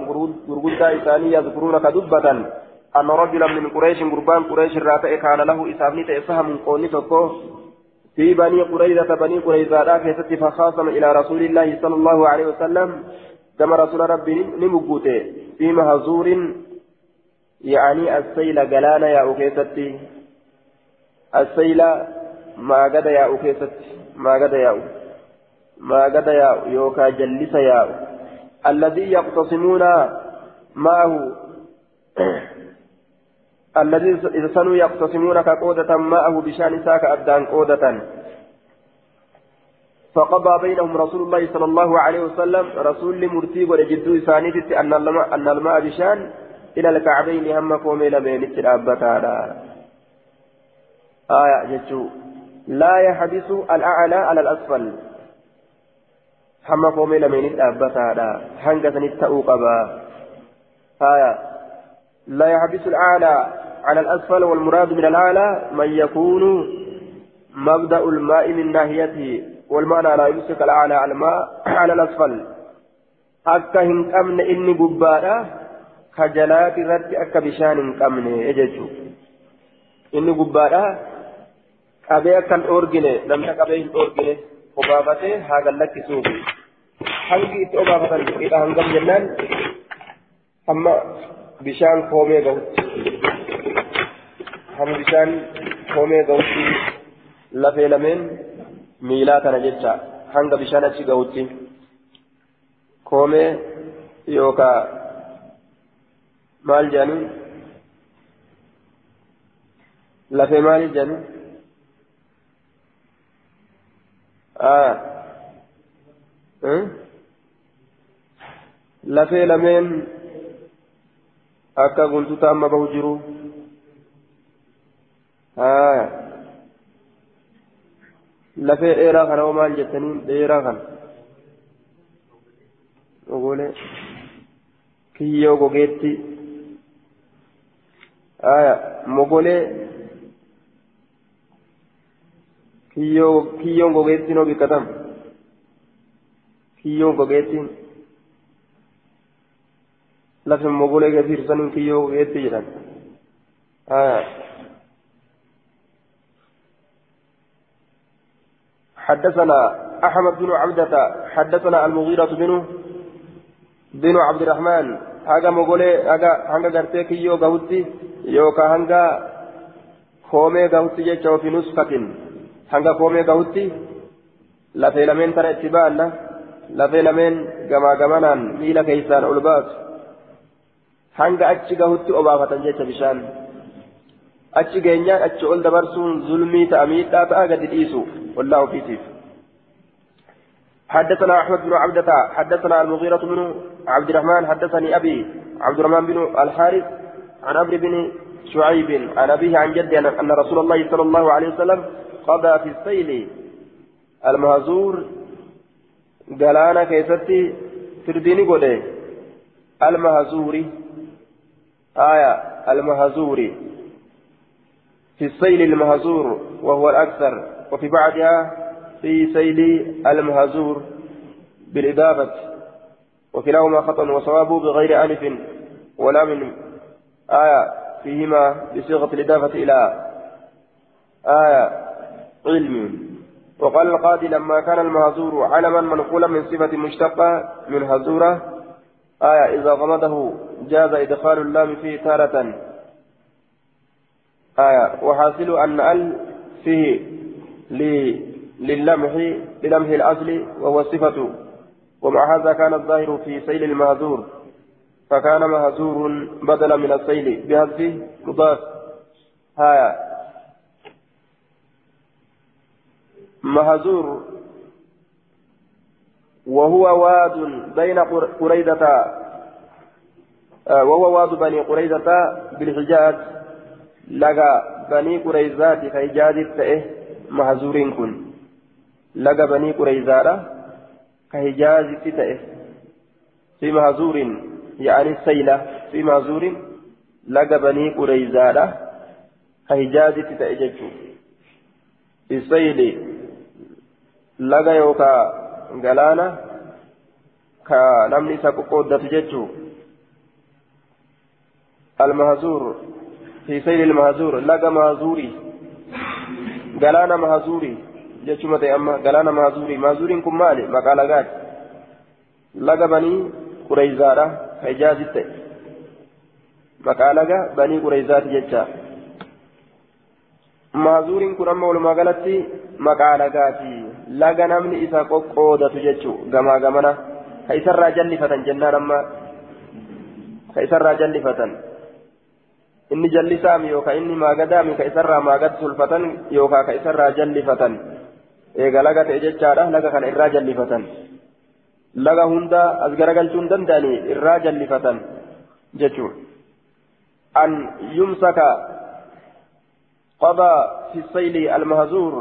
غرغدا إساني يذكرون كدبة أن رجلا من قريش قربان قريش راتئ كان له إسابني تأسهم قوني تكو في بني قريظة بني قريظة لا كيست فخاصم إلى رسول الله صلى الله عليه وسلم. كما رسول ربي نمقوته في مهزور يعني السيل قلانا يا أكيستي السيل ما قد يا أكيستي ما قد يا ما قد ياء يوكا جلس ياء الذي يقتصمون معه الذي إذا سنوا يقتصمون كقودة معه بشأن ساك أبدان قودة. فقضى بينهم رسول الله صلى الله عليه وسلم رسول مرتي ولجدو إسانيت أن الماء أن الماء بشأن إلى الكعبين هم قومي لمن التلابتا آية جتشو. لا يحبس الأعلى على الأسفل. هم قومي لمن التلابتا هنگة نتأو قبا آية لا يحبس الأعلى على الأسفل والمراد من الأعلى من يكون مبدأ الماء من ناحيته والمعنى لا يمسك الأعلى على الماء على الأسفل أكا هنكمن إني قبارة كجلات رد أكا بشان هنكمن إججو إني قبارة أبي أكا الأورجنة لم تكبه الأورجنة وبابته هذا لك سوبي hangi itti obaafatan hidha hangam jennaan hamma bishaan koomee gahutti hamma bishaan koomee gahutti lafee lameen miilaa kana jecha hanga bishaan achi gahutti koomee yookaa maal jedhanii lafee maali jedhanii lafee lameen akka guntuta amma bahu jiru lafee dheeraa kana hoo maal jettaniin dheeraa kana ogolee kiyyoo gogeetti aya mogolee kiyyoo kiyyoon gogeettiin hoo bikkatam kiyyoon gogeettiin lafa mogolee gasiirsaniin kiyyoo gogeetti jedhan حدثنا أحمد بن عبدة حدثنا المغيرة بن بن عبد الرحمن. هذا مقولي هذا هنگا غرتك يو غوتي يوكا هنگا كومي غوتي جيتشو في نسخة. هنگا كومي غوتي لفي لمن ترى اتباعنا لفي لمن غما غمانان ميلا كيسان أولبات هنگا أتشي غوتي أبافة جيتش بشان أتشي غينيان أتشي أول دبرسون ظلمي تأميد لا تأغد الإيسو والله في سيف حدثنا أحمد بن عبدة حدثنا المغيرة بن عبد الرحمن حدثني أبي عبد الرحمن بن الحارث عن عمرو بن شعيب عن أبيه عن جده أن رسول الله صلى الله عليه وسلم قضى في السيل. المهزور قلانا كيستي ترديني قده. المهزوري آية المهزوري في السيل المهزور وهو الأكثر وفي بعدها في سيل المهزور بالإضافة. وكلاهما خطأ وصوابه بغير ألف ولا من. آية فيهما بصيغة الإضافة إلى. آية علم. وقال القاضي لما كان المهزور علما منقولا من صفة مشتقة من هزورة آية إذا غمده جاز إدخال اللام فيه تارة. آية وحاصل أن ال فيه للمح للمح الأصل وهو صفة. ومع هذا كان الظاهر في سيل المهزور فكان مهزور بدلا من السيل بهذه مضاف. هايا مهزور. وهو واد بين قريدة وهو واد بني قريدة بالحجاز. لقى بني قريزات كيجاد التئه مهزورين كن. لقى بني قريزات كهجاز التئه في مهزور يعني السيلة في مهزور لقى بني قريزات كهجاز التئه ججو لقى يوكا galaana ka namni isa qoqqooddatu jechuu almahzuur fi sayli almahzuur laga mahzuurii galaana mahzuurii jechuma ta'e amma galaana mahzuurii mahzuuriin kun maali maqaa lagaati laga banii qureyzaadha ka ijaazit ta'e maqaa laga banii qureyzaati jecha mahzuuriin laga namni isa qoqqoodatu jechuu gamaa gamana ka isarraa jallifatan jennaan amma ka isarraa jallifatan inni jallisaami yookaan inni maagadaami ka isarraa maagad sulfatan yookaan ka isarraa jallifatan eega laga ta'e jechaadha laga kana irraa jallifatan laga hunda as garagalchuu hin danda'anii irraa jallifatan jechuun an yumsaka qaba fi sayli almahzuur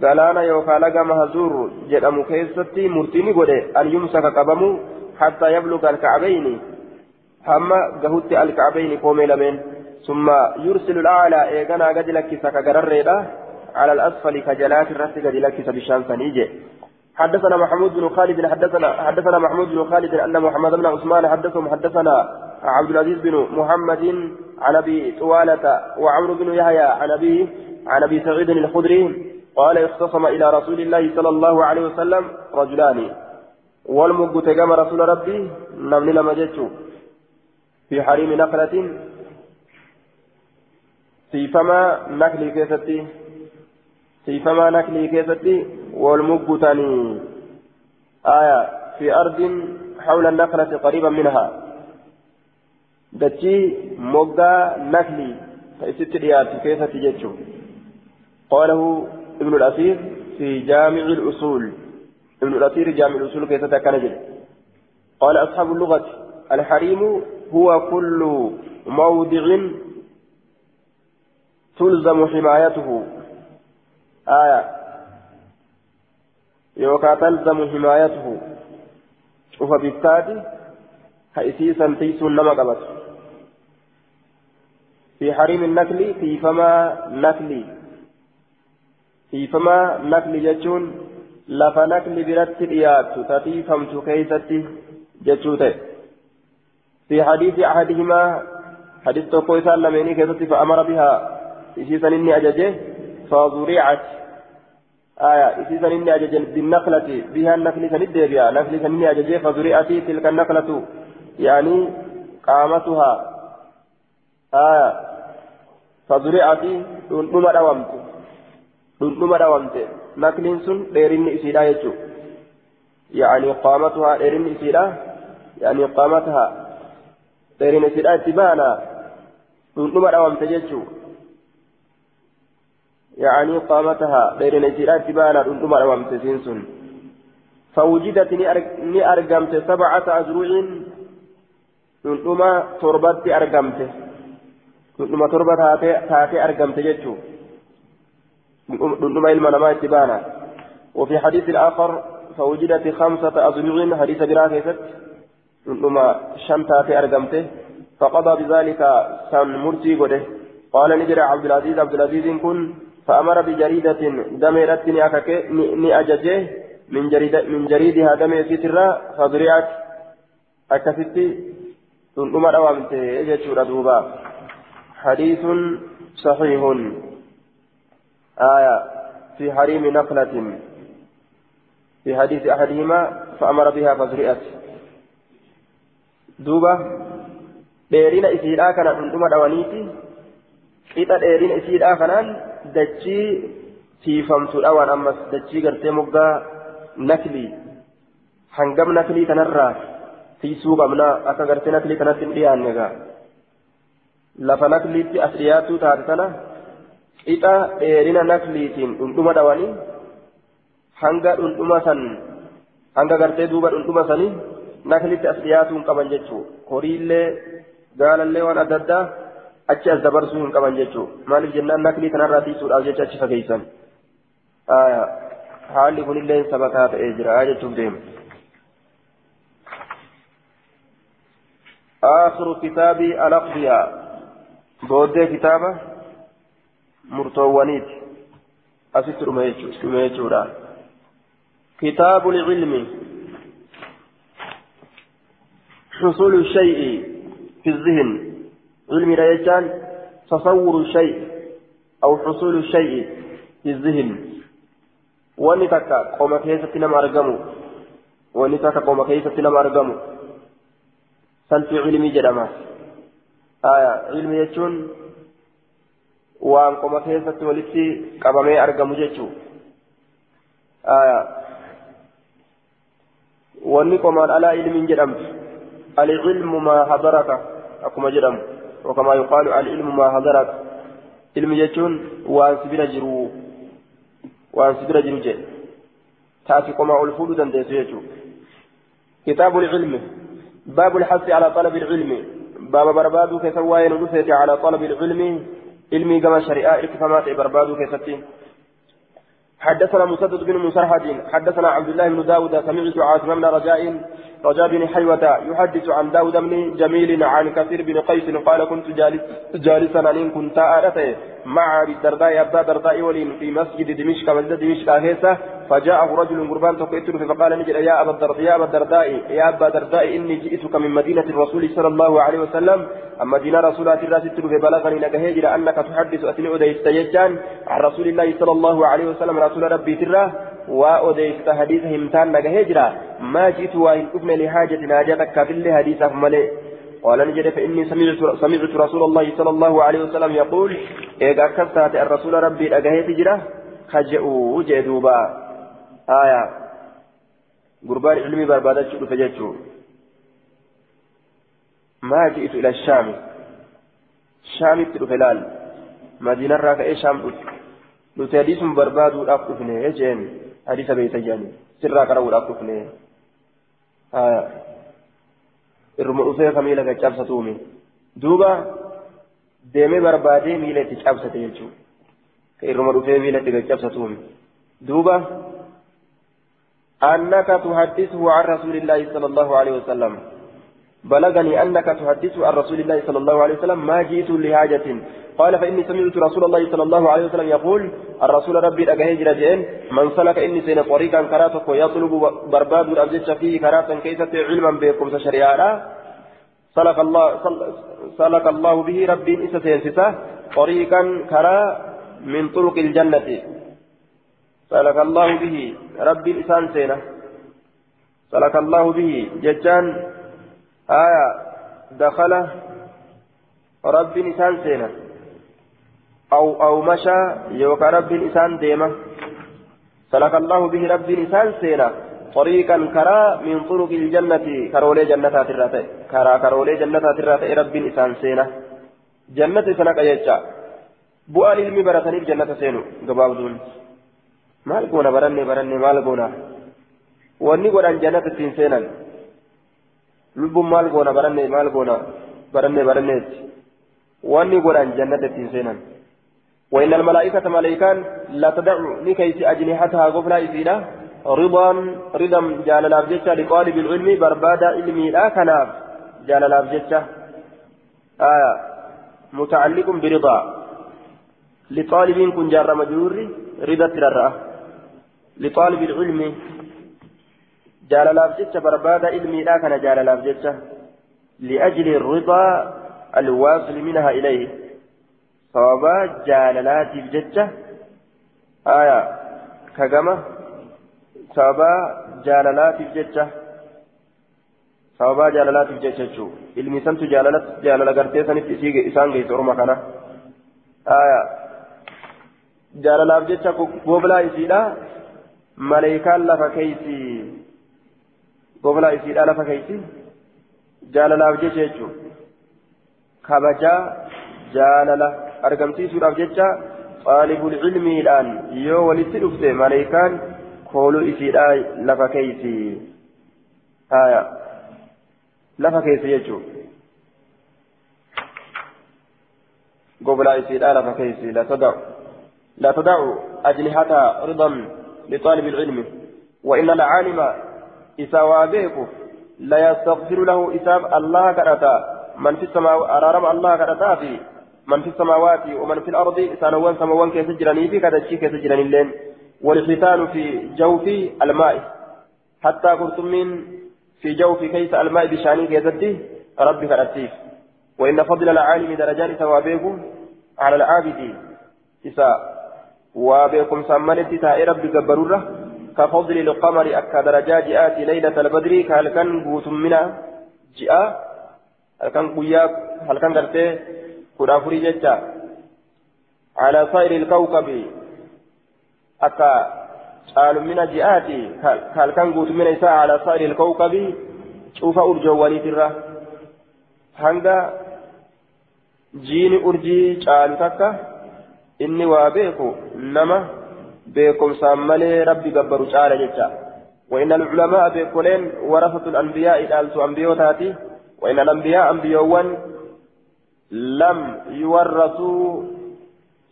galaana yookaan laga mahzuur jedhamu keessatti murtiini godhe. An yumsaka qabamu hattaa yabluga alkacbayni hamma gahutti alkacbayni koomee lameen. ثم يرسل الأعلى إيغانا قد لكس كقرريدا على الأسفل كجلات الرس قد لكس بشان سنيجي حدثنا محمود بن خالد حدثنا حدثنا محمود بن خالد أن محمد بن عثمان حدثهم حدثنا عبد العزيز بن محمد عن أبي طوالة وعمرو بن يحيى عن أبي عن أبي سعيد الخدري قال اختصم إلى رسول الله صلى الله عليه وسلم رجلان. والمقت كما رسول ربي نمني لما جدت في حريم نخلة. في فما نخلي كيستي. في فما نخلي كيستي. والمقتني. آية في أرض حول النخلة قريبا منها. دتي مقا نخلي. فإست ريال كيستي جدت قاله ابن الأثير في جامع الأصول ابن الأثير جامع الأصول كيف تكنجل قال أصحاب اللغة الحريم هو كل موضع تلزم حمايته آية يوكا تلزم حمايته شوف بالتالي هيسيسا تيسون نما قبط في حريم النكل في فما نكلي hiifama nakli jechuun lafa nakli biratti dhiyaattu tatiifamtu keeysatti jechuu ta'e fi hadiisi ahadihimaa hadis tokko isaan lameenii keessatti fa'amara bihaa isiisan inni ajaje fazuricat aya isiisan inni ajaje binnaklati bihaan nakli sanit deebi'a nakli san inni ajaje fazuri'ati tilka naklatu yaanii qaamatuhaa aya fazuri'ati dhundhuma dhawamte nakliin sun dheerinni isiidha jechuudha yaani qaamatuhaa dheerinni isiidha yaani qaamatahaa dheerinni isiidha itti baana dhundhuma dhawamte jechuudha yaani qaamatahaa dheerinni isiidha itti baana dhundhuma dhawamte siin sun فوجدت ني أرقمت سبعة أزروع dhundhuma torbatti argamte dhundhuma torba taatee argamte jechuudha دندما علم اتبانا وفي حديث آخر فوجدت خمسة أضلع حديث براكزت دندما شنتا في أرقمته فقضى بذلك سن مرتي قده. قال نجري عبد العزيز عبد العزيز كن فأمر بجريدة دمرت نأججه من جريدة من جريدها دم سترة فضرعت أكفتي دندما روامته يجتشور دوبا. حديث صحيح. آية في حريم نقلة في حديث أحدهما فأمر بها فزرئت دوبة isiidhaa kana dhundhuma dhawaniiti qixa dheerina isiidhaa kanaan dachii tiifamtuudha waan ammas dachii gartee moggaa naklii hangam naklii kanarraa tiisuu qabnaa akka gartee naklii kanatti hin dhiyaanne gaa lafa nakliitti as dhiyaatuu taate tana qixa dheerina nakliitiin dhundhuma dhawanii hanga dhundhuma san hanga gartee duuba dhundhuma sanii naklitti as dhiyaatuu hin qaban jechuu horiillee gaalallee waan adda addaa achi as dabarsuu hin qaban jechuu maaliif jennaan naklii kanarraa tiisuudhaaf jecha achi fageessan haalli kunillee sabataa ta'ee jira jechuuf deema. آخر كتاب الأقضياء بودي مرتوانيت أسيت رميتشورا كتاب العلم حصول الشيء في الذهن علم ريجان تصور الشيء أو حصول الشيء في الذهن واني تكا قوم كيسة نما أرقمو واني تكا قوم كيسة نما أرقمو سنتي علمي جدما آية علمي يجون waan qoma keessatti walitti qabamee argamu jechuun آية ونقم على علم جدمت العلم ما حضرك أكما جدم وكما يقال العلم ما حضرك علم جتون وانسبنا جرو وانسبنا جرو جي تاتي قما الفول دندسيتو كتاب العلم باب الحث على طلب العلم باب بربادو كسواين على طلب العلم علمي كما شريعة الكفامات بربادو كستين حدثنا مسدد بن مسرحد حدثنا عبد الله بن داود سمعت عاصم بن رجاء رجاء بن حيوة يحدث عن داود بن جميل عن كثير بن قيس قال كنت جالس جالسا أن كنت آلته مع ابي الدرداء ابا الدرداء ولين في مسجد دمشق مسجد دمشق هيسة فجاءه رجل قربان تقيتر فقال نجد يا ابا الدرداء يا ابا الدرداء يا ابا الدرداء اني جئتك من مدينة الرسول صلى الله عليه وسلم اما دين رسولات الراس فبلغني نجهيجر انك تحدث اتني اديست يجان عن رسول الله صلى الله عليه وسلم رسول ربي ترى وأديست حديث همتان نجهيجر ما جئت وإن أفنى لحاجة حاجتك بالله حديثه قال نجد فإني سمعت, سمعت رسول الله صلى الله عليه وسلم يقول إذا كفت الرسول ربي أجهيت جرا خجئوا جدوبا آية. قربان علمي بربادة شؤون فجأته ما جئت إلى الشام. شام تلفلال مدينة راك إيه شام؟ nuti hadiisuma barbaaduudhaaf dhufne jeen hadiisa beeyta jedhani sirraa qarawuudhaaf dhufne irruma dhufee ka miila caccabsatuumi duuba deemee barbaadee miila itti cabsate jechuudha ka irruma dhufee miila itti caccabsatuumi duuba أنك تحدثه عن رسول الله صلى الله عليه وسلم بلغني أنك تحدث عن رسول الله صلى الله عليه وسلم ما جئت لحاجة قال فإني سمعت رسول الله صلى الله عليه وسلم يقول الرسول ربي أجهج رجعين من سلك إني سين طريقا كراتك ويطلب برباد الأبجد فيه كراتا كيسة علما بكم شريعة سلك الله سلك الله به ربي إسا سينسسه طريقا كرا من طرق الجنة. سلك الله به ربي الإسان سينه. سلك الله به ججان. آية دخل رب إنسان سينا أو أو مشى يوكا رب إنسان ديما سلك الله به رب إنسان سينا طريقا كرا من طرق الجنة كرولي جنة الراتي كرا كرولي جنة الراتي رب إنسان سينا جنة سنك يجا بؤى العلم برسني جنة سينو قبابدون maal goona baranne baranne maal goona wanni godhan jannata ittiin seenan lubbuun maal goona baranne maal goona baranne baranneetti wanni godhan jannata ittiin seenan وإن الملائكة ملائكان لا تدع نكيس أجنحتها قفلا إسيلا رضا رضا جال لابجتة لطالب العلم بربادة علمي لا كناف جال لابجتة آية متعلق برضا. لطالب كن جار مجرور رضا ترى لطالب العلم جال لابجتة بربادة علمي لا كان جال لابجتة لأجل الرضا الواصل منها إليه. صوابا جاللات الججة آية كجمة صوابا جاللات الججة صوابا جاللات الججة ilmi santu jaalala gartee sanitti isaan geessu orma kana aya jaalalaaf jecha goblaa isiidha maleekaan lafa keeysi goblaa isiidha lafa keeysi jaalalaaf jecha jechuun kabajaa jaalala argamsiisuudhaaf jecha xaalibul ilmiidhaan yoo walitti dhufte maleekaan kooluu isiidha lafa keeysi haya lafa keeysi jechuun goblaa isiidha lafa keeysi لا تدع أجنحتها رضا لطالب العلم وإن العالم إذا وابيكم لا يستغفر له إسام الله كرتا من في السماوات أرارم الله كرتا في من في السماوات ومن في الأرض سنوان سموان كيف جراني في كذا كيف جراني اللين والختان في جوف الماء. حتى قرتمين في جوف كيس الماء بشاني كيزدي ربي كرتيف وإن فضل العالم درجات ثوابه على العابد. إساء وبكم سمنت تائر ربي جبروره كفضل القمر أكا درجات جاءت ليلة البدر. كهلكن بوت منا جاء هلكن قيا هلكن درتي كرافري جتا على سائر الكوكب أكا caalu mina ji'aati halkan guutumina isaa ala sa'iri ilkawkabi cufa urjoowwaniitirra hanga jiini urjii caalu takka inni waa beeku nama beekumsaan malee rabbi gabbaru caala jecha وإن العلماء بيقولين ورثة الأنبياء إلى أنبيوتاتي وإن الأنبياء أنبيوان لم يورثوا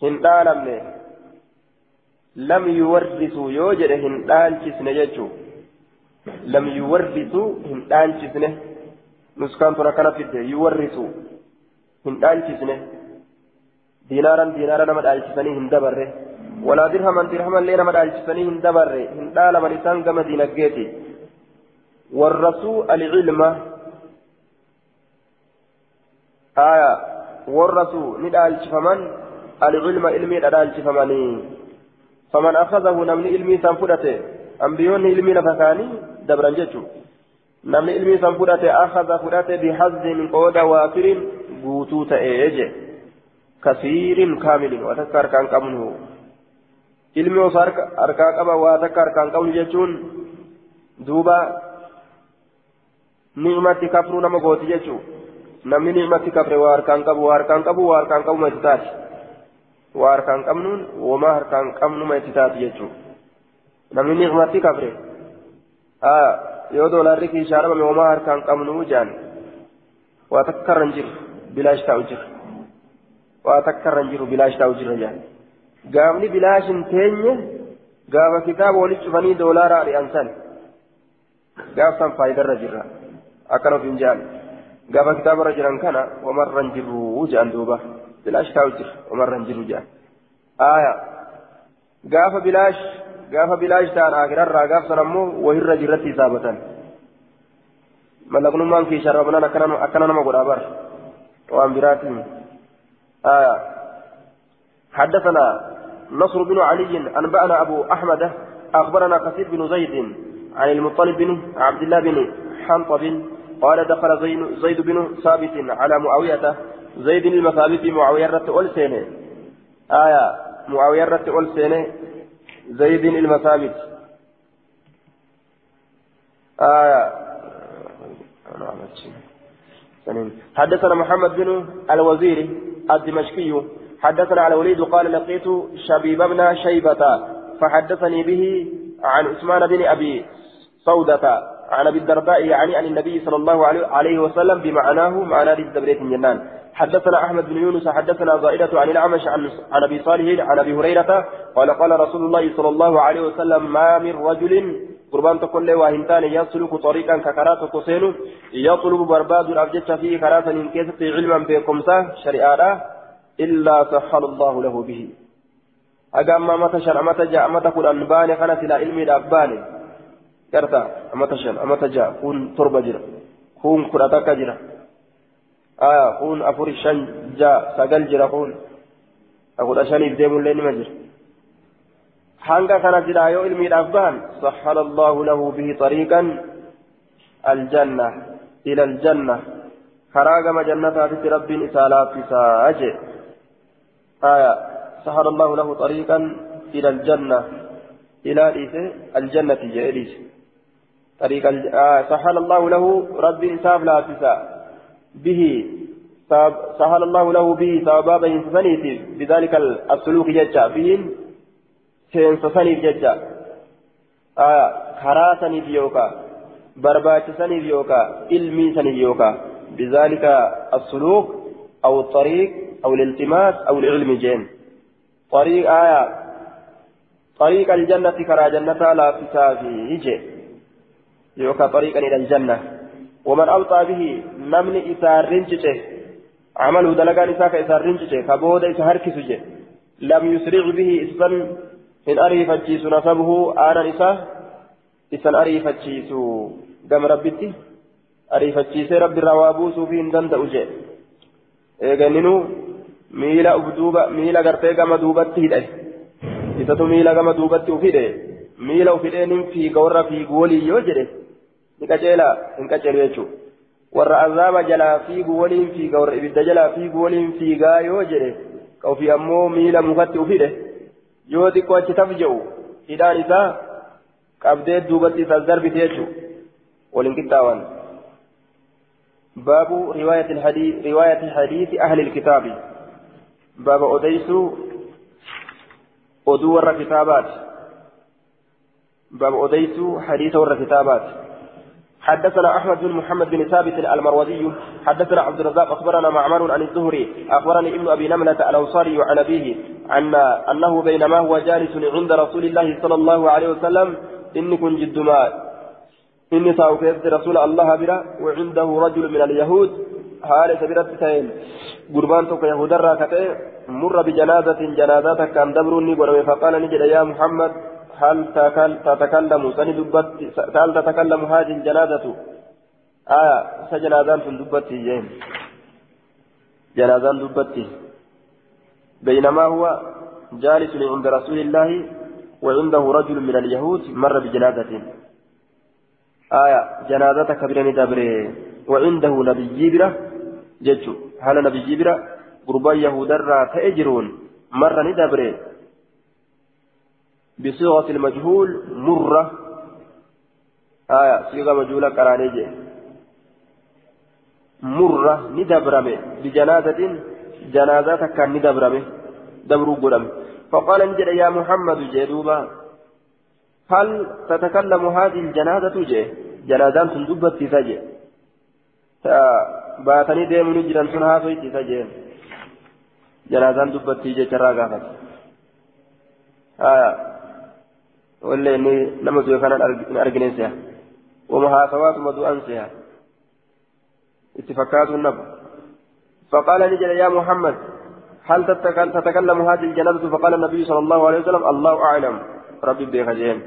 هندالمني لم يورثوا يوجد هندال كسنة يجو لم يورثوا هندال كسنة نسكان تركنا في الدين يورثوا هندال كسنة دينارا دينارا نمد آلكسنة هندبره. ولا درهما درهما لنا مدى الجسني هندبر هندال من إسان كما دينجيتي والرسول العلم آية والرسول ندى الجفمن العلم علمي ندى الجفمني فمن أخذه نمني علمي سنفدته. أنبيون علمي نفكاني دبرا جتشو نمني علمي سنفدته أخذ فدته بحظ من قود وافر بوتوت إيجي كثير كامل وتذكر كان قبله ilmi osoo harkaa qaba waa takka harkaan qabnu jechuun duuba ni'matti kafruu namni ni'matti kafre waa harkaan qabu waa harkaan qabu waa harkaan qabu itti taati waa harkaan qabnuun womaa harkaan qabnuma itti taati jechuu namni ni'matti kafre yoo doolaarri kiishaa dhabame womaa harkaan qabnu jaan waa takka irra hin jiru bilaash taa'u jira waa takka irra hin jiru bilaash taa'u jira jaan. gaafni bilaashin teenye gaafa kitaaba walitti cufanii doolaara ari'an san gaaf san faayidarra jirra akkana ofiin jaan jiran kana wamarra hin jirru jedhan duuba bilaash taa'u jira wamarra hin jirru jedhan aaya gaafa bilaash gaafa bilaash ta'an akirarraa gaaf san ammoo wahirra jirratti hisaabatan mallaqnummaan kii sharabnaan akkana nama godhaa bar waan biraatiin aaya حدثنا نصر بن علي أنبأنا أبو أحمد أخبرنا كثير بن زيد عن المطلب بن عبد الله بن حنطب قال دخل زيد بن ثابت على معاوية. زيد المثابت معاوية رت أول آية معاوية رت أول زيد المثابت. آية. حدثنا محمد بن الوزير الدمشقي. حدثنا على وليد قال لقيت شبيب بن شيبة فحدثني به عن عثمان بن أبي سودة. عن أبي الدرداء يعني عن النبي صلى الله عليه وسلم بمعناه معنى الدبريت جنان حدثنا أحمد بن يونس حدثنا زائدة عن الأعمش عن أبي صالح عن أبي هريرة قال قال رسول الله صلى الله عليه وسلم ما من رجل قربان تقول له وهنتان يسلك طريقا ككرات قسين يطلب برباد الأبجد فيه كراسا إن كيست علما بكمسة شريعة إلا سهل الله له به. أقام متى شر متى جاء متى كن أنباني خنا سلا علمي الأباني كرتا متى شر متى جاء كون تربة جرا كون كرتك جرا آه كون أفور شن جاء سجل جرا كون أقول أشاني بديم الليل مجر hanga kana jira yoo ilmiidhaaf bahan sahhala allahu lahu bihi طريقا الجنة إلى الجنة كراغم جنة في رب إسالا في ساجئ آية سهل الله له طريقا إلى الجنة إلى الجنة جئليس طريق آه سهل الله له رب إنساف لا تسا به. سهل الله له به ثوابا ينسفنيت. بذلك السلوك ججا. بهم سينسفنيت ججا. آية كراسني بيوكا برباتسني بيوكا علمي سني بيوكا بذلك السلوك أو الطريق أو الالتماس أو العلم جين. طريق آية طريق الجنة كرا جنة لا تسافي هجي يوكا طريقا إلى الجنة. ومن أوطى به نمن إسار رنجته عمله دلقان إساك إسار رنجته كبود إسهر كسجه لم يسرع به إسفن إن أريف الجيس نسبه آنا إساه إسان أريف الجيس. قم ربتي أريف الجيس رب الروابوس في إن جي إيغنينو miila uf duuba miila gartee gama duubatti hidhe isatu miila gama duubatti uf hidhe miila uf hidhee nin fiiga warra warra azaaba jalaa fiigu waliin fiiga warra ibidda jalaa fiigu waliin fiigaa yoo jedhe ka ofii ammoo miila mukatti uf hidhe yoo xiqqoo achi taf jedhu hidhaan isaa qabdee duubatti isaas darbite jechuudha waliin qixxaawan. باب رواية الحديث رواية حديث أهل الكتاب باب أديس أدو ور كتابات باب أديس حديث ور كتابات حدثنا أحمد بن محمد بن ثابت المروزي حدثنا عبد الرزاق أخبرنا معمر عن الزهري أخبرني ابن أبي نملة الاوصاري عن أبيه عن أنه بينما هو جالس عند رسول الله صلى الله عليه وسلم إني كن جد إني ساوكيت رسول الله برا وعنده رجل من اليهود حال سبيرت تين قربان توك يهود مر بجنازة جنازة كان دبرني فقال نجد يا محمد هل تتكلم سني دبت هل تتكلم هذه الجنازة آية سجنازان دبت جين جنازان دبت بينما هو جالس عند رسول الله وعنده رجل من اليهود مر بجنازة آية جنازة كبيرة دبره وعنده نبي برة ججو هل نبي برة قربا يهودرا تأجرون مر ندبره بصيغة المجهول مرة آية صيغة مجهولة كرانيجي مرة ندبرمي بجنازة جنازة كان ندبرمي دبرو قدم. فقال نجد يا محمد جدوبا هل تتكلم هذه الجنازة جي جنازان تندبت تسجي باتني ديم نجران سنها تسجي جنازان دبت تيجي تراغا آية ولا إني لما كان أرجنسها ومحاسبات مدوءنسها اتفاقات النبي فقال نجل يا محمد هل تتكلم هذه الجنازة؟ فقال النبي صلى الله عليه وسلم الله أعلم. ربي بخجين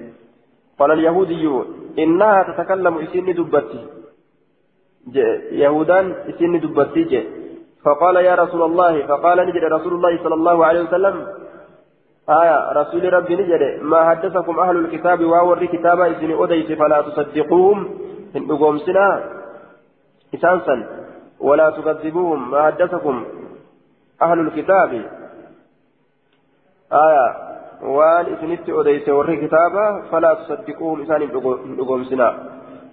قال اليهودي إنها تتكلم إسني دبتي. يهودان إسني دبتي فقال يا رسول الله فقال نجد رسول الله صلى الله عليه وسلم آية رسول ربي نجد ما حدثكم أهل الكتاب وأور كتابا إذن أديت فلا تصدقوهم إن أقوم سنا إسانسا ولا تكذبوهم ما حدثكم أهل الكتاب. آية وأن إذنت أديت ور كتابا فلا تصدقوهم إسان إن أقوم سنا.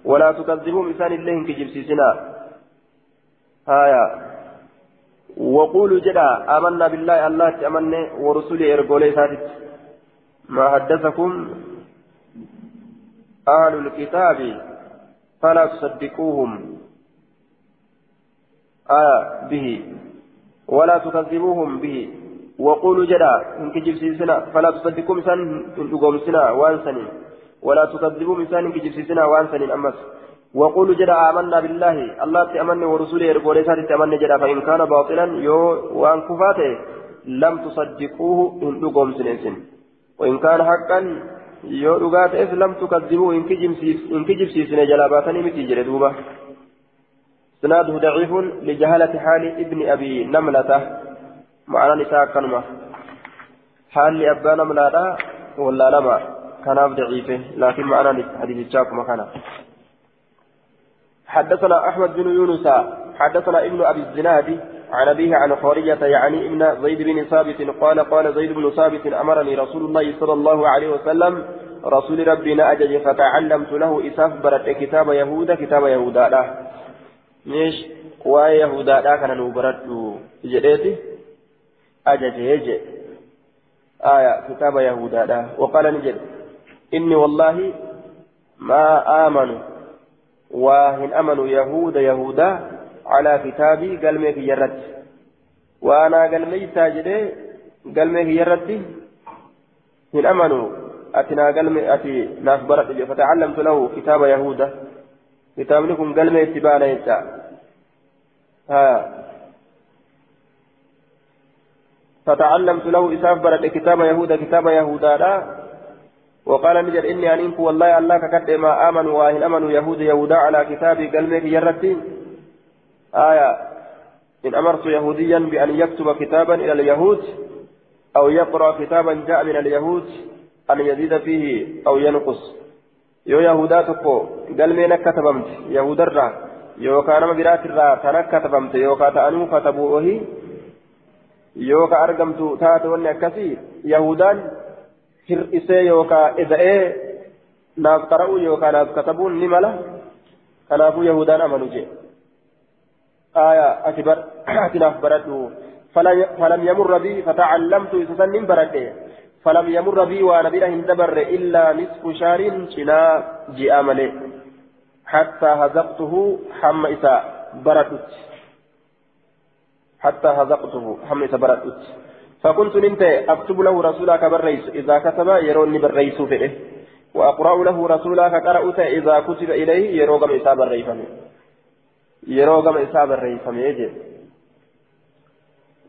ولا تكذبوهم إسان الله كجبسي سنا. آية وقولوا جدا آمنا بالله الله أمنا ورسوله إرقولي ثابت ما حدثكم؟ أهل الكتاب فلا تصدقوهم. آه به. ولا تكذبوهم به. وقولوا جدا إن كجب سنة فلا تصدقوا مثلا إن تقوم سنة وانسني. ولا تكذبوا مثلا إن كجب سنة وانسني أمس. وقولوا جدا آمنا بالله. الله تأمن ورسوله يرقول إسات تأمن جدا فإن كان باطلا يو وأن كفاته لم تصدقوه إن تقوم سنسن وإن كان حقا يو رقات إذ لم تكذبوه إن كجب سيسن جلاباتني متي جلدوبة سناده ضعيف لجهالة حال ابن أبي نملة. معنى نساء كلمة حال لأبا نملة ولا لما كان ضعيفه لكن معنى حديث الشاك مكانه حدثنا أحمد بن يونس حدثنا ابن أبي الزناد عن أبيه عن خارجة يعني ابن زيد بن ثابت قال قال زيد بن ثابت أمرني رسول الله صلى الله عليه وسلم رسول ربنا أجج فتعلمت له إساف برد كتاب يهودا كتاب يهودا لا. مش ويهودا لا كان نبرد جديتي؟ أجج يجي آية كتاب يهودا لا. وقال نجد إني والله ما آمنوا وهن أمنوا يهود يهودا على كتابي قال ميك يرد. وأنا قال مي ساجده قال ميك يرد. هن أمنوا. أتنا قال مي أتي ناس برد فتعلمت له كتاب يهودا. كتاب لكم قال مي اتبانا يتا ها. فتعلمت له إساف برد كتاب يهودا. كتاب يهودا لا. وقال نجد إني أنينك والله الله ككد ما آمنوا وإن آمنوا يهود يهودا على كتابي قلبك يرتي آية. إن أمرت يهوديا بأن يكتب كتابا إلى اليهود أو يقرأ كتابا جاء من اليهود أن يزيد فيه أو ينقص. يو يهودا تكو قلبي نكتبمت يهود الرا. يو كان مبرات الرا تنكتبمت يو كاتأنو كتبوه يو كأرقمت تاتوني أكسي يهودان hir'isee yookaan ida'ee naaf qara'uu yookaan naaf katabuun ni mala. Kanaafuu yahudaan amanu jee. آية أكبر أتناف بردو فلم يمر بي فتعلمت إسسن برده فلم يمر بي وأنا بلا هندبر إلا نصف شهر شنا جاء ملي حتى هزقته حم إساء بردت حتى هزقته حم إساء بردت فكنت نمت أكتب له رسولك بالرئيس إذا كتب يروني بالرئيس فئه وأقرأ له رسولك قرأت إذا كتب إليه يروغم إساء بالرئيس يروغم إساء بالرئيس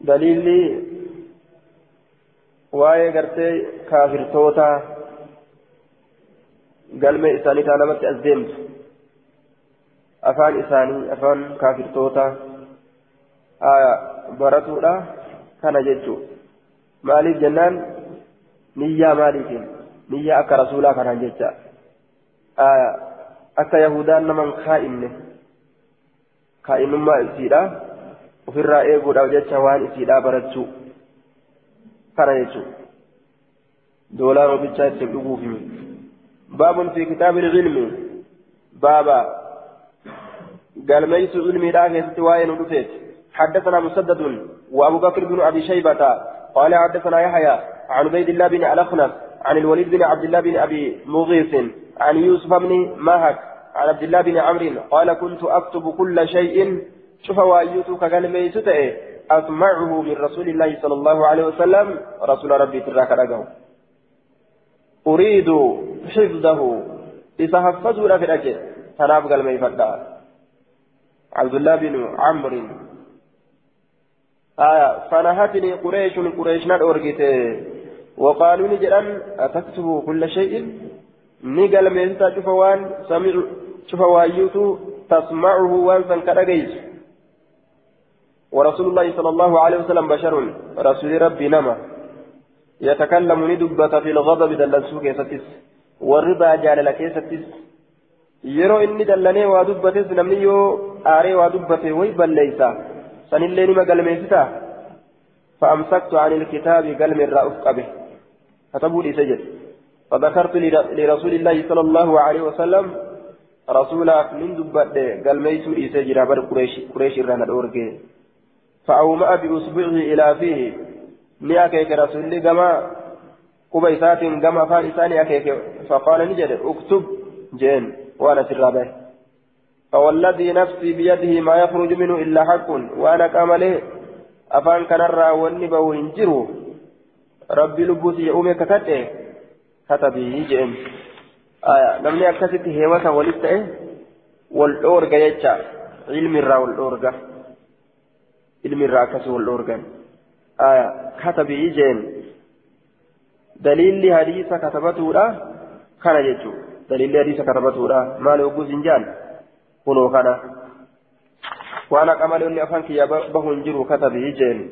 دليلي waa'ee gartee kaafirtoota galmee isaanii taa namatti as deemtu afaan isaanii afaan kaafirtoota baratuudha kana jechuun maaliif jennaan niyyaa maaliitiin niyyaa akka rasuulaa kanaan jecha akka yahudaan naman kaa'inne kaa'inummaa isiidha ofirraa eeguudhaaf jecha waan isiidhaa barachuu kana jechuudha doolaara bichaa itti dhuguufimi baabun fi kitaabi ilmi baaba galmeessu ilmiidhaa keessatti waa'ee nu dhufeeti حدثنا مسدد وابو بكر بن ابي شيبه قال حدثنا يحيى عن عبيد الله بن الاخنس عن الوليد بن عبد الله بن أبي مغيث عن يوسف بن مهك عن عبد الله بن عمرو قال كنت أكتب كل شيء. شوف وأيوتك قال ميتته أسمعه من رسول الله صلى الله عليه وسلم. رسول ربي تراك رجعه. أريد حفظه. إذا حفظه في الأجل تناف قال ما عبد الله بن عمرو. آية فنهتني قريش قريش نرجت وقالوا نجرا أتكتب كل شيء؟ نقل من شوف وان سمع شوف وايوتو تسمعه وان كرجيس. ورسول الله صلى الله عليه وسلم بشر رسول ربي نما. يتكلم ندبة في الغضب دلنسو كيستس والرضا جال كيستس dallanee waa dubbates namni yoo aaree waa dubbate way balleeysa sanillee nima galmeessita فأمسكت عن الكتاب قلم الرأف قبه كتبوا لي سجد فذكرت لرسول الله صلى الله عليه وسلم رسولا من دبت قلميت لي سجد بر قريش قريش رانا الأورجي فأومأ بأصبعه إلى فيه ni akeeke rasulli gama quba isaatiin gama afaan isaa ni akeeke. Faqaala ni jedhe uktub jeen. Waan asirraa bahe فوالذي نفسي بيده ما يخرج منه إلا حق وأنا كامله أفان كان الراوني بو هنجرو ربي لبوتي يومي كتته كتبه جين آية نمني أكتست هيوة ولسته والأورغا يجا. علم الرا والأورغا ilmi irraa akkasii wal dhoorgan katabii jeen daliilli hadiisa katabatuudha kana jechuudha daliilli hadiisa katabatuudha maali ogguus hin jaan kunoo kana waan haqa malee inni afaan kiyyaa bahu hin jiru katabii jeen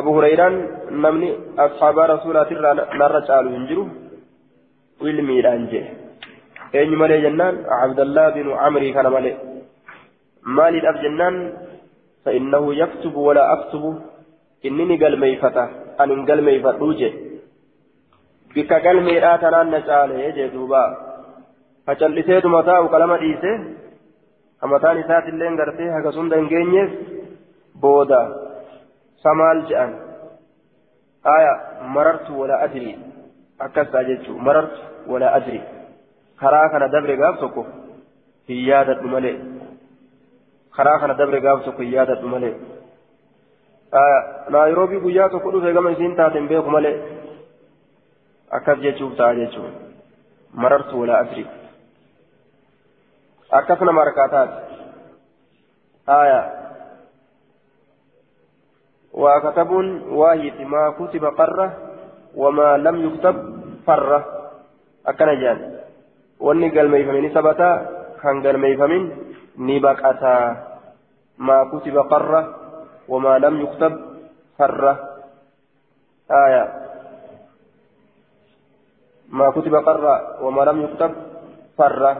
abu hurayraan namni asxaabaa rasuulaatirraa narra caalu hin jiru ilmiidhaan jee eenyu malee jennaan abdallaa binu camrii kana malee maaliidhaaf jennaan فإنه يكتب ولا أكتب إنني قال ميفتا أن قال ميفتو جي بك قال ميراتنا نسالة يجي دوبا فجلسيت متاع كلمة ديسه أمتان سات اللين قرتي هكا سندا نجينيس بودا سمال جان آية مررت ولا أدري أكسا جيتشو مررت ولا أدري خراكنا دبر قابتكو في يادة kana dabre gaaf tokko hin yaadadhu malee naayiroobii guyyaa tokko dhufe gama isiin taateen beeku malee akkas jechuuf ta'a jechuun marartu walaa adri akkas nama harkaa taate aya waa katabuun waahiiti maa kutiba qarra wamaa lam yuktab farra akkana jedhan wanni galmeeyfame ni sabataa kan galmeeyfamin ni baqataa ما كتب قرة وما لم يكتب فرة آية ما كتب قرة وما لم يكتب فرة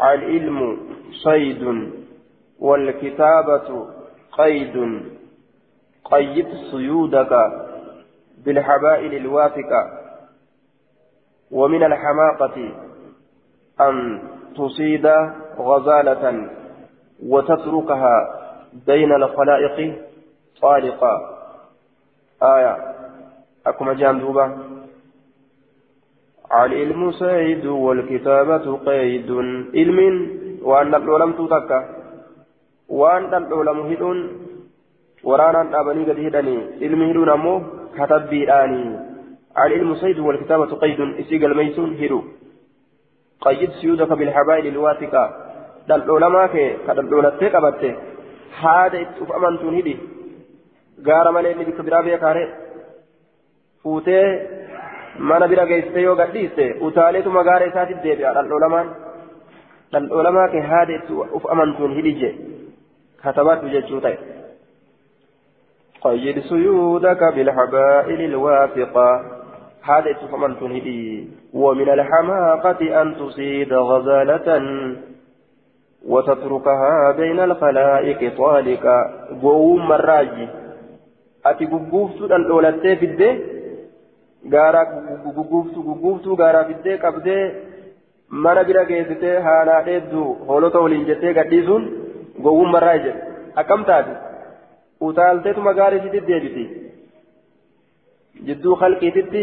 العلم صيد والكتابة قيد. قيد صيودك بالحبائل الواثقة ومن الحماقة أن تصيد غزالة وتتركها بين الخلائق طالقا. آية. أكما جاندوبا العلم سيد والكتابة قيد. علم وأن العلم تتكى. وأن العلم هدون. ورانا أبني قد هدني. علم هدون أمو كتب بيراني العلم سيد والكتابة قيد. إسيق الميسون هدو. قيد سيودك بالحبائل الواثقة دل علماء كدل علماء قبته هذا أمانتون هدي. gaara malee inni bikka biraa beekaare fuutee mana bira geessite yoo gadhiiste utaaleetuma gaara isaatiif deebi'a dhaldhoolamaan dhaldhoolamaa kee haada itti uf amantuun hidhije katabadhu jechuu ta'e قيد سيودك بالحبائل الواثقة هذا اتفهمن هدي ومن الحماقة أن تصيد غزالة وتتركها بين الخلائق طالقا قوم الراجي ati gugguuftuudhaan dhoolattee fiddee gaaraa gugguuftuu gaaraa fiddee qabdee mana bira geessitee haanaa dheedduu hoolota waliin jettee gadhiisuun gowwummarraa jedhe akkam taate utaalteetuma gaarii sitti deebiti jidduu halqiititti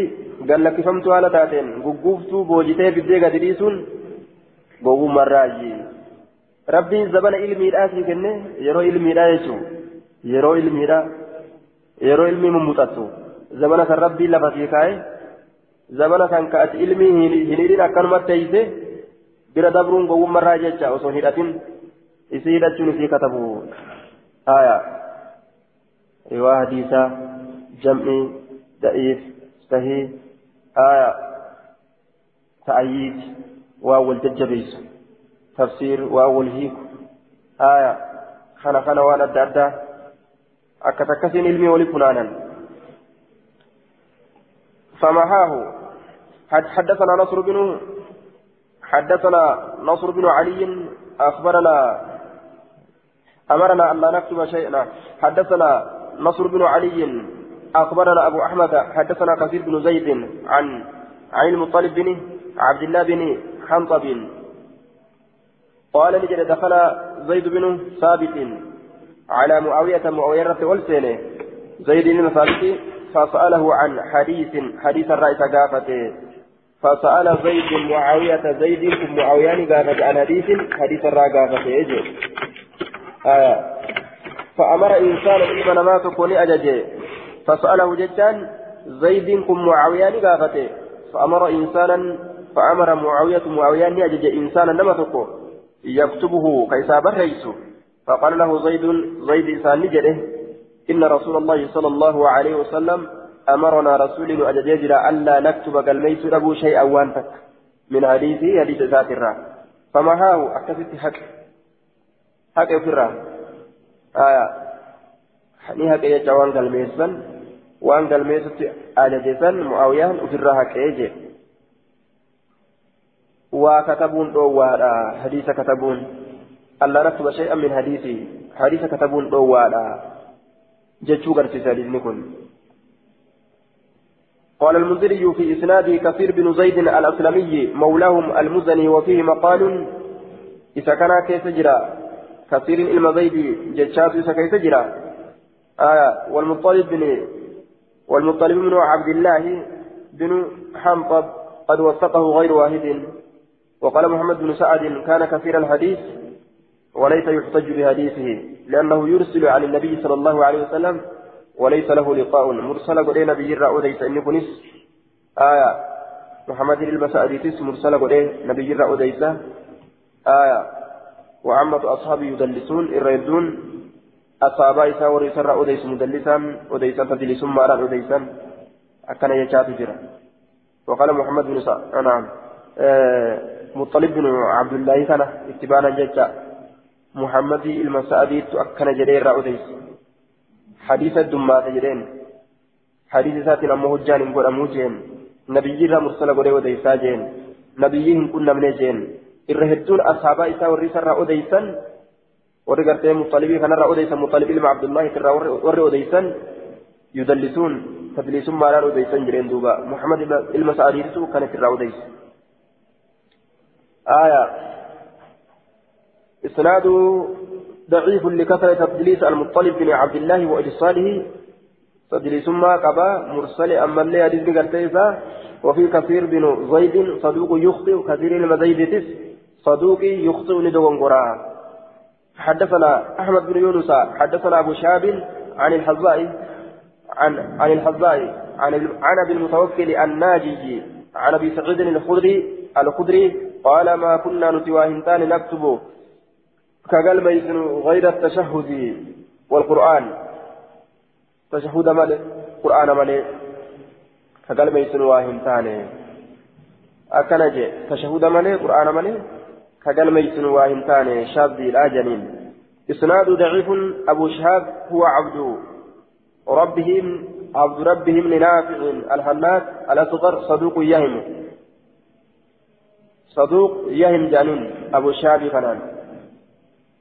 gallakkifamtuu haala taateen gugguuftuu boojitee fiddee gadi dhiisuun gowwummarraayi rabbiin zabana ilmiidhaa sii kenne yeroo ilmiidhaa jechuun yeroo ilmiidhaa. yeroo ilmi mummuxattu zabana san rabbiin lafa sii kaa'e zabana san ka'ati ilmi hin hidhin akkanumatti teeyse bira dabruun gowwummarraa jecha osoo hin hidhatin isii hidhachuun isii katabu haya riwaa hadiisaa jam'i da'iif sahii haya ta'ayiid waa wal jajjabeessu tafsiir waa wal hiiku haya kana kana waan فمحاه حدثنا نصر بن حدثنا نصر بن علي أخبرنا أمرنا أن لا نكتب شيئا. حدثنا نصر بن علي أخبرنا أبو أحمد. حدثنا كثير بن زيد عن عن المطلب بن عبد الله بن حنطب. قال نجد دخل زيد بن ثابت على معاوية معاوية والسنة زيد بن ثابت فسأله عن حديث حديث الرئيس قافته فسأل زيد معاوية زيد معاوية قافت عن حديث حديث الرئيس قافته يجي آه فأمر إنسان إلما ما تكون أججي فسأله جدا زيد كم معاوية قافته. فأمر إنسانا فأمر معاوية معاوية أجج إنسانا لما تكون يكتبه كيساب الرئيس فقال له زيد زيد إسان نجده. إن رسول الله صلى الله عليه وسلم أمرنا رسول أجدجر ألا نكتب كالميت أبو شيئا وانتك من حديثه حديث ذات الرا. فمحاه أكتبت حق. حق فرا آية. ni haqa jecha waan galmeessan waan galmeessutti ajajesan mu'aawiyaan ofirraa haqee je waa katabuun dhoowwaadha hadiisa katabuun ألا نكتب شيئا من حديثي. حديث كتبون دوالا جتشو قرسيس حديث قال المنذري في إسناد كثير بن زيد الأسلمي مولاهم المزني وفيه مقال. إذا كان جرى؟ كثير إلما زيد جتشات إذا كيف جرى؟ آية والمطلب بن والمطلب بن عبد الله بن حنطب قد وثقه غير واحد. وقال محمد بن سعد كان كثير الحديث. وليس يحتج بحديثه لأنه يرسل عن النبي صلى الله عليه وسلم وليس له لقاء مرسل. قد نبي الرأو ليس إني كنس؟ آية. محمد المسألة مرسل. قد نبي الرأو ليس؟ آية. وعامة أصحابه يدلسون الريدون أصحابا إسا وريس الرأو ليس مدلسا وديسا تدلسون ما رأو ليسا أكن يشات جرا وقال محمد بن سعد نعم. آه مطلب بن عبد الله كان اتبانا جدا محمد المسعدي أكن جرير رأوديس حديث الدمات جرين حديث ساتنا مهجان قول أموجين نبي جرى مرسل قول وديسا جين نبيهم كنا من جين إرهدون أصحاب إسا ورسل رأوديسا ورقرتين مطالبي كان رأوديسا مطالبي لما عبد الله كرا ورأوديسا يدلسون تدليس ما لا وديسان جرين دوبا محمد المسعدي كانت الراوديس آية إسناد ضعيف لكثرة تدليس المطلب بن عبد الله وإرساله. تدليس ما قبا مرسل أما اللي حديث بقرتيسا وفي كثير بن زيد صدوق يخطئ كثير المزيدتس. صدوق يخطئ ندوان قراء حدثنا أحمد بن يونس حدثنا أبو شاب عن الحزاء عن عن الحزاء عن عن أبي المتوكل الناجي عن أبي سعيد الخدري الخدري قال ما كنا نتواهنتان نكتب كقال ميسن غير التشهد والقرآن. تشهد مالي قرآن مالي كقال ميسن واهنتان أكنجي تشهد مالي قرآن مالي كقال ميسن واهنتان شاذ الآجنين إسناد ضعيف. أبو شهاب هو عبد ربهم عبد ربهم لنافع. الحنات الأصغر صدوق يهم. صدوق يهم جانون أبو شهاب كنان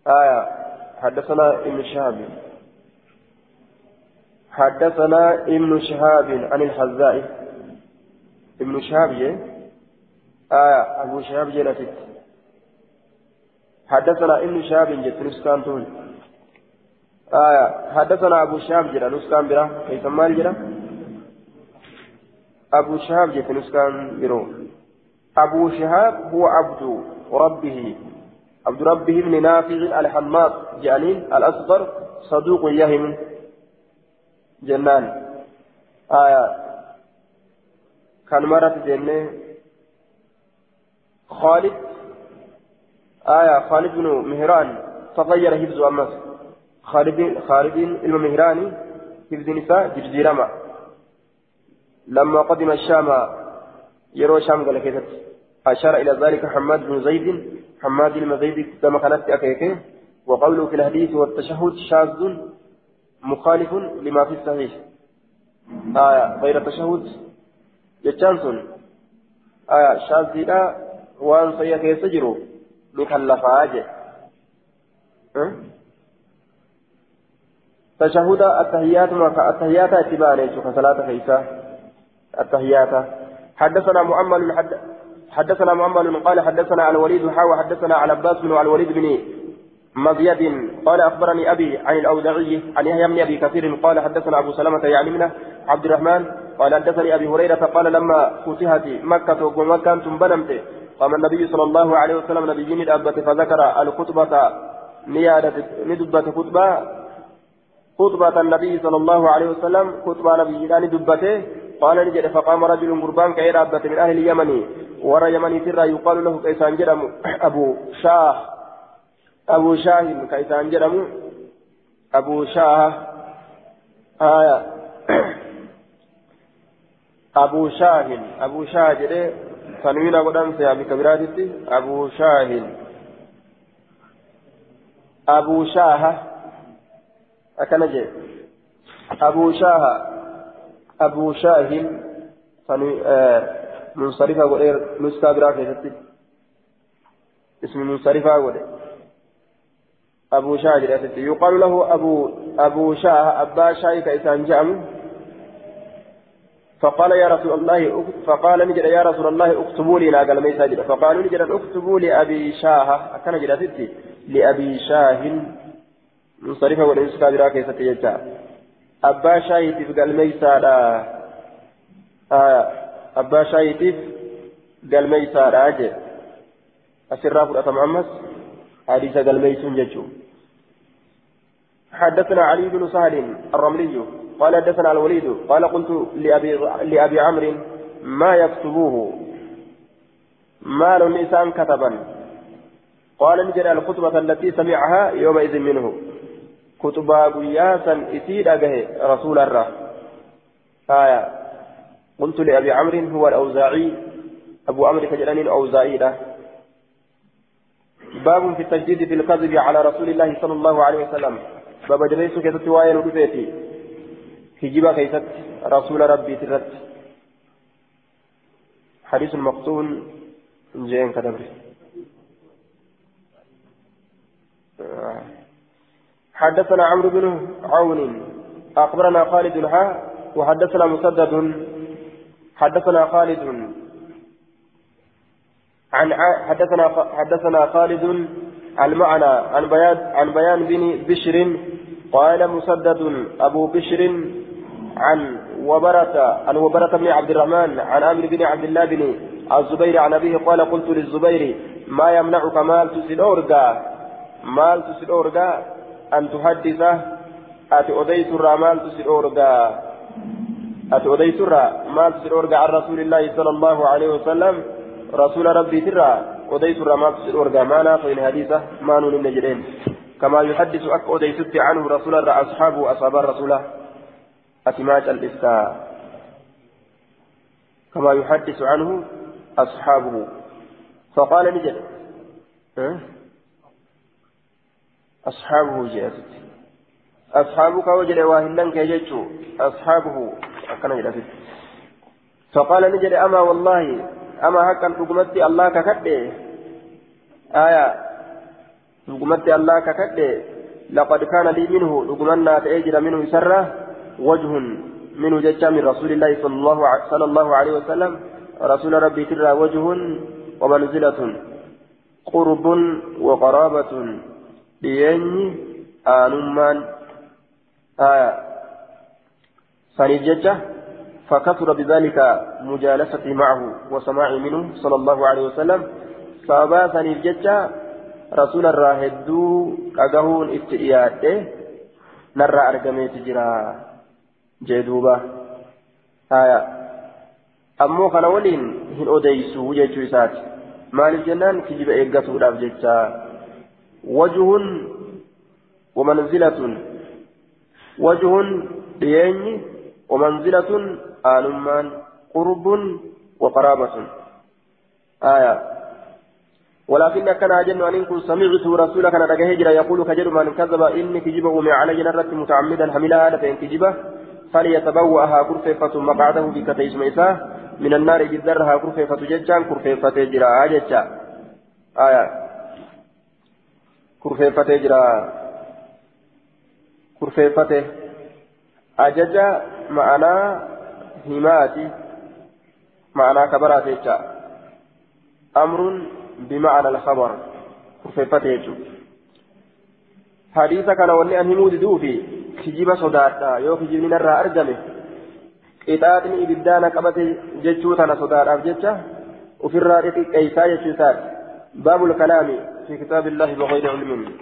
آية. حدثنا ابن شهاب. حدثنا ابن شهاب عن الحذاء. ابن شهاب آية. أبو شهاب جلست حدثنا ابن شهاب جت نسكان تقول آية. حدثنا أبو شهاب جرى نسكان برا. كيف مال جرى أبو شهاب جت نسكان برو. أبو شهاب هو عبد ربه. عبد ربه بن نافع الحماد جانين الأصغر صدوق يهم. جنان. آية. كان مرة جنة. خالد. آية. خالد بن مهران. تغير حفظ أمس. خالد خالد المهراني حفظ نساء جرجيرما. لما قدم الشام يروى شام قال كذا أشار إلى ذلك حماد بن زيد حماد المزيد كما كانت أكيكه وقوله في الحديث والتشهد شاذ مخالف لما في الصحيح. آية غير التشهد. جتشانسون آية شاذ لا وان سيئة يسجروا مكلفة أجي تشهد التحيات ما التحيات اتباعا كصلاة خيسة التحيات. حدثنا مؤمل حد حدثنا مؤمل قال حدثنا الوليد حاوى حدثنا على عباس بن الوليد بن مزيد قال أخبرني أبي عن الأوزاعي عن يحيى بن أبي كثير قال حدثنا أبو سلمة يعني من عبد الرحمن قال حدثني أبي هريرة قال لما فتحت مكة ومكه بنمت قام النبي صلى الله عليه وسلم نبيين الأبة فذكر الخطبة نيادة ندبة خطبة خطبة النبي صلى الله عليه وسلم خطبة نبيين دبته قال نجد فقام رجل قربان كأي أبة من أهل اليمن ورى يمني ترى يقال له كيسان جرم. أبو شاه أبو شاه كيسان جرم. أبو شاه آية أبو شاه أبو شاه جده تنوين قدام سيابي كبيراتي أبو شاهن أبو شاه أكنجي أبو شاه أبو شاهن آه منصرفة قدير نسكا براتي اسم منصرفة قدير أبو شاه يقال له أبو أبو شاه أبا شاه كإسان جأم فقال يا رسول الله فقال نجد يا رسول الله اكتبوا لي ناقل ميسا فقالوا نجد اكتبوا لأبي شاه أكن جدا لأبي شاه منصرفة والإنسكا برا كيسة أبا شاه تفقل ميسا لا آه أبا شاه تف قال ميسا لا أجل أسرى فرأة محمد حديث قال ميسون حدثنا علي بن سهل الرملي قال حدثنا الوليد قال قلت لأبي, لأبي عمرو ما يكتبوه مال النسان كتبا قال نجد الخطبة التي سمعها يومئذ منه كتبا قياسا إسيد أجه رسول الله آية قلت لأبي عمرو هو الأوزاعي أبو عمرو كجلاني الأوزاعي له باب في التجديد في الكذب على رسول الله صلى الله عليه وسلم باب جريسو كتبت واين ودفيتي هجبا كيست رسول ربي ترت حديث مقتول جين كدبر حدثنا عمرو بن عون أخبرنا خالد ها؟ وحدثنا مسدد. حدثنا خالد. عن حدثنا حدثنا خالد المعنى عن بيان عن بيان بن بشر قال مسدد أبو بشر عن وبرة عن وبرة بن عبد الرحمن عن عامر بن عبد الله بن الزبير عن أبيه قال قلت للزبير ما يمنعك maaltu si dhoorga maaltu si dhoorga أن تحدث ati odeessitu maaltu si dhoorga ati odeessitu maaltu si dhoorga عن رسول الله صلى الله عليه وسلم. رسول ربي irraa odeessitu maaltu si dhoorga maaliif حديثه ما نون النجرين. كما يحدث أك أديت عنه رسول الله أصحابه أصحاب رسوله أتماج الإفتاء كما يحدث عنه أصحابه. فقال نجد. أه؟ أصحابه جاءت أصحابك وجد واهلن كيجتشو أصحابه أكن جلست فقال نجد أما والله أما هكا نقمتي الله ككده. آية نقمتي الله ككده. لقد كان لي منه نقمنا تأجر منه سرة وجه منه ججا من رسول الله صلى الله, صلى الله عليه وسلم. رسول ربي ترى وجه ومنزلة قرب وقرابة. آنمان آية ثاني ججة فكثر بذلك مجالستي معه وسماعي منه صلى الله عليه وسلم فأبا ثاني ججة رسول الراهدو كأجهون اتئياته نرى أرقميت جرا جدوبة آية ammoo kana waliin hin odeysu jechuu isaati. Maaliif jennaan? Kijiba eeggatuudhaaf jecha wajhun wamanzilatun wajhun dhiyeenyi wamanzilatun aanummaan qurbun waqaraabatun aya ولكن كان أجن أن كن سمعت رسولك أنا هجرة يقول كجر من كذب إني كجبه من علي نرت متعمدا حملها لفين كجبه فليتبوأها كرفة مقعده بكتيس ميساه من النار بالذرها كرفيفة ججان كرفيفة جرا ججا آية. جرا كرفيفة أججا معنا هماتي معنى كبرات ججا أمر بمعنى الخبر كرفيفة ججا حديث كان ولي أن همود دوفي كجيب صداتا يو كجيب من الرا أرجمه qixaaxni ibiddaana qabate jechuu tana sodaadhaaf jecha ofirraa xixiqqeeysaa jechuu isaati. Baabul kalaami. في كتاب الله بغير علم